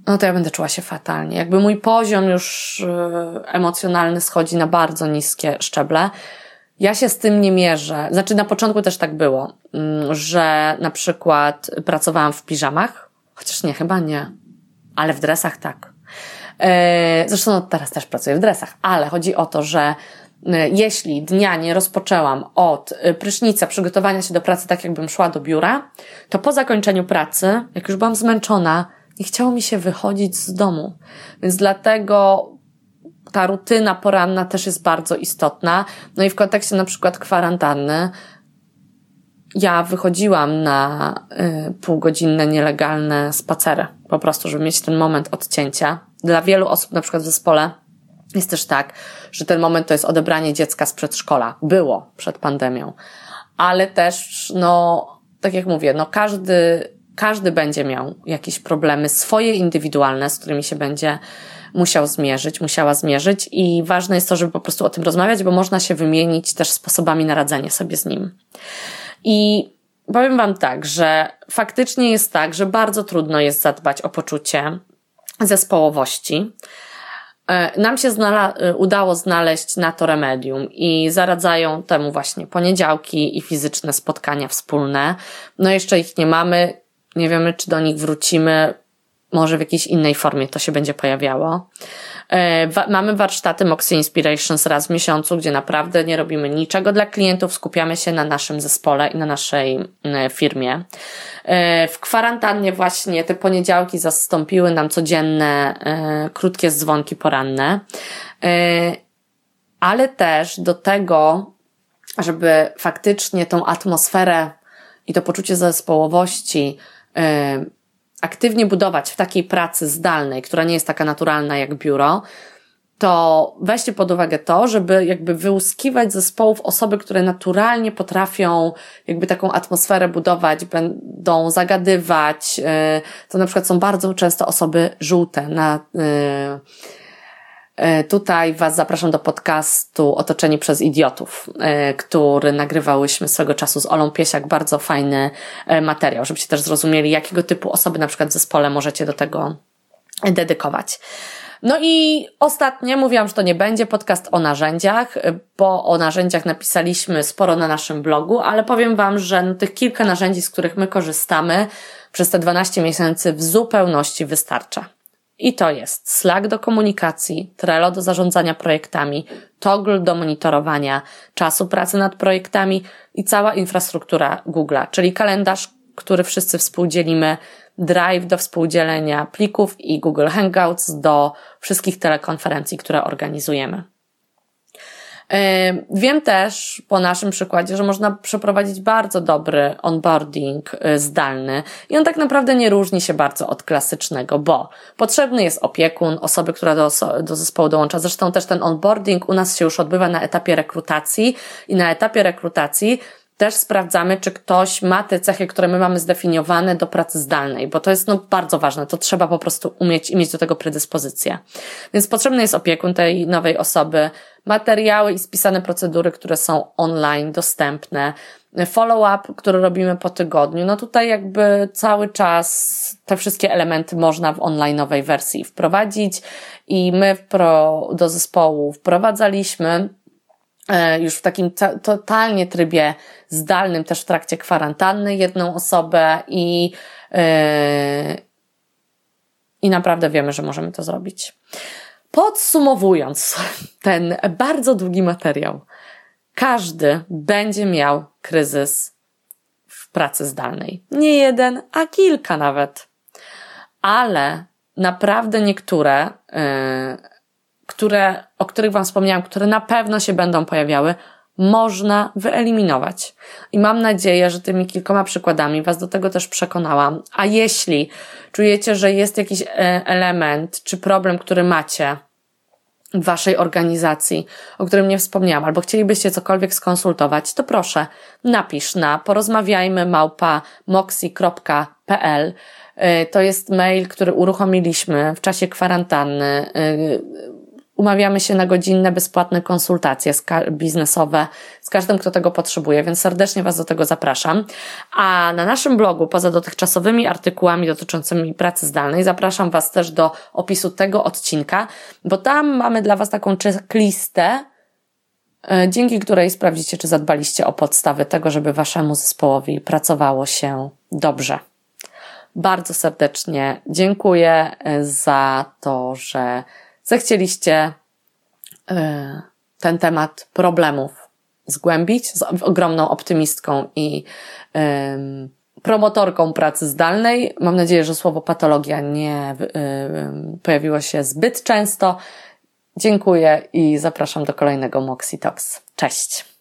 no to ja będę czuła się fatalnie. Jakby mój poziom już e, emocjonalny schodzi na bardzo niskie szczeble. Ja się z tym nie mierzę. Znaczy, na początku też tak było, mm, że na przykład pracowałam w piżamach, chociaż nie, chyba nie, ale w dresach tak. E, zresztą no, teraz też pracuję w dresach, ale chodzi o to, że jeśli dnia nie rozpoczęłam od e, prysznica, przygotowania się do pracy tak, jakbym szła do biura, to po zakończeniu pracy, jak już byłam zmęczona, nie chciało mi się wychodzić z domu. Więc dlatego ta rutyna poranna też jest bardzo istotna. No i w kontekście na przykład kwarantanny, ja wychodziłam na y, półgodzinne, nielegalne spacery, po prostu, żeby mieć ten moment odcięcia. Dla wielu osób, na przykład w zespole, jest też tak, że ten moment to jest odebranie dziecka z przedszkola. Było przed pandemią. Ale też, no, tak jak mówię, no każdy, każdy będzie miał jakieś problemy swoje indywidualne, z którymi się będzie musiał zmierzyć, musiała zmierzyć i ważne jest to, żeby po prostu o tym rozmawiać, bo można się wymienić też sposobami na radzenie sobie z nim. I powiem Wam tak, że faktycznie jest tak, że bardzo trudno jest zadbać o poczucie zespołowości, nam się znala- e, udało znaleźć na to remedium i zaradzają temu właśnie poniedziałki i fizyczne spotkania wspólne. No jeszcze ich nie mamy, nie wiemy czy do nich wrócimy, może w jakiejś innej formie to się będzie pojawiało. E, mamy warsztaty Moxie Inspirations raz w miesiącu, gdzie naprawdę nie robimy niczego dla klientów, skupiamy się na naszym zespole i na naszej firmie. E, w kwarantannie właśnie te poniedziałki zastąpiły nam codzienne, e, krótkie dzwonki poranne. Ale też do tego, żeby faktycznie tą atmosferę i to poczucie zespołowości aktywnie budować w takiej pracy zdalnej, która nie jest taka naturalna jak biuro, to weźcie pod uwagę to, żeby jakby wyłuskiwać zespołów osoby, które naturalnie potrafią jakby taką atmosferę budować, będą zagadywać. Y, to na przykład są bardzo często osoby żółte na y, tutaj Was zapraszam do podcastu Otoczeni przez Idiotów, e, który nagrywałyśmy swego czasu z Olą Piesiak. Bardzo fajny e, materiał, żebyście też zrozumieli, jakiego typu osoby na przykład w zespole możecie do tego dedykować. No i ostatnie, mówiłam, że to nie będzie podcast o narzędziach, bo o narzędziach napisaliśmy sporo na naszym blogu, ale powiem Wam, że no, tych kilka narzędzi, z których my korzystamy przez te 12 miesięcy w zupełności wystarcza. I to jest Slack do komunikacji, Trello do zarządzania projektami, Toggle do monitorowania czasu pracy nad projektami i cała infrastruktura Google'a, czyli kalendarz, który wszyscy współdzielimy, Drive do współdzielenia plików i Google Hangouts do wszystkich telekonferencji, które organizujemy. Wiem też po naszym przykładzie, że można przeprowadzić bardzo dobry onboarding y, zdalny i on tak naprawdę nie różni się bardzo od klasycznego, bo potrzebny jest opiekun, osoby, która do, do zespołu dołącza. Zresztą też ten onboarding u nas się już odbywa na etapie rekrutacji i na etapie rekrutacji też sprawdzamy, czy ktoś ma te cechy, które my mamy zdefiniowane do pracy zdalnej, bo to jest no, bardzo ważne. To trzeba po prostu umieć i mieć do tego predyspozycję. Więc potrzebny jest opiekun tej nowej osoby, materiały i spisane procedury, które są online, dostępne, follow-up, który robimy po tygodniu. No tutaj jakby cały czas te wszystkie elementy można w online'owej wersji wprowadzić i my do zespołu wprowadzaliśmy już w takim totalnie trybie zdalnym, też w trakcie kwarantanny, jedną osobę i, yy, i naprawdę wiemy, że możemy to zrobić. Podsumowując ten bardzo długi materiał, każdy będzie miał kryzys w pracy zdalnej. Nie jeden, a kilka nawet. Ale naprawdę niektóre yy, które, o których Wam wspomniałam, które na pewno się będą pojawiały, można wyeliminować. I mam nadzieję, że tymi kilkoma przykładami Was do tego też przekonałam. A jeśli czujecie, że jest jakiś e, element czy problem, który macie w Waszej organizacji, o którym nie wspomniałam, albo chcielibyście cokolwiek skonsultować, to proszę, napisz na porozmawiajmy małpa moxi.pl. E, to jest mail, który uruchomiliśmy w czasie kwarantanny e, Umawiamy się na godzinne, bezpłatne konsultacje biznesowe z każdym, kto tego potrzebuje, więc serdecznie Was do tego zapraszam. A na naszym blogu, poza dotychczasowymi artykułami dotyczącymi pracy zdalnej, zapraszam Was też do opisu tego odcinka, bo tam mamy dla Was taką checklistę, e, dzięki której sprawdzicie, czy zadbaliście o podstawy tego, żeby Waszemu zespołowi pracowało się dobrze. Bardzo serdecznie dziękuję e, za to, że zechcieliście e, ten temat problemów zgłębić z ogromną optymistką i promotorką pracy zdalnej. Mam nadzieję, że słowo patologia nie pojawiło się zbyt często. Dziękuję i zapraszam do kolejnego Moxie Talks. Cześć!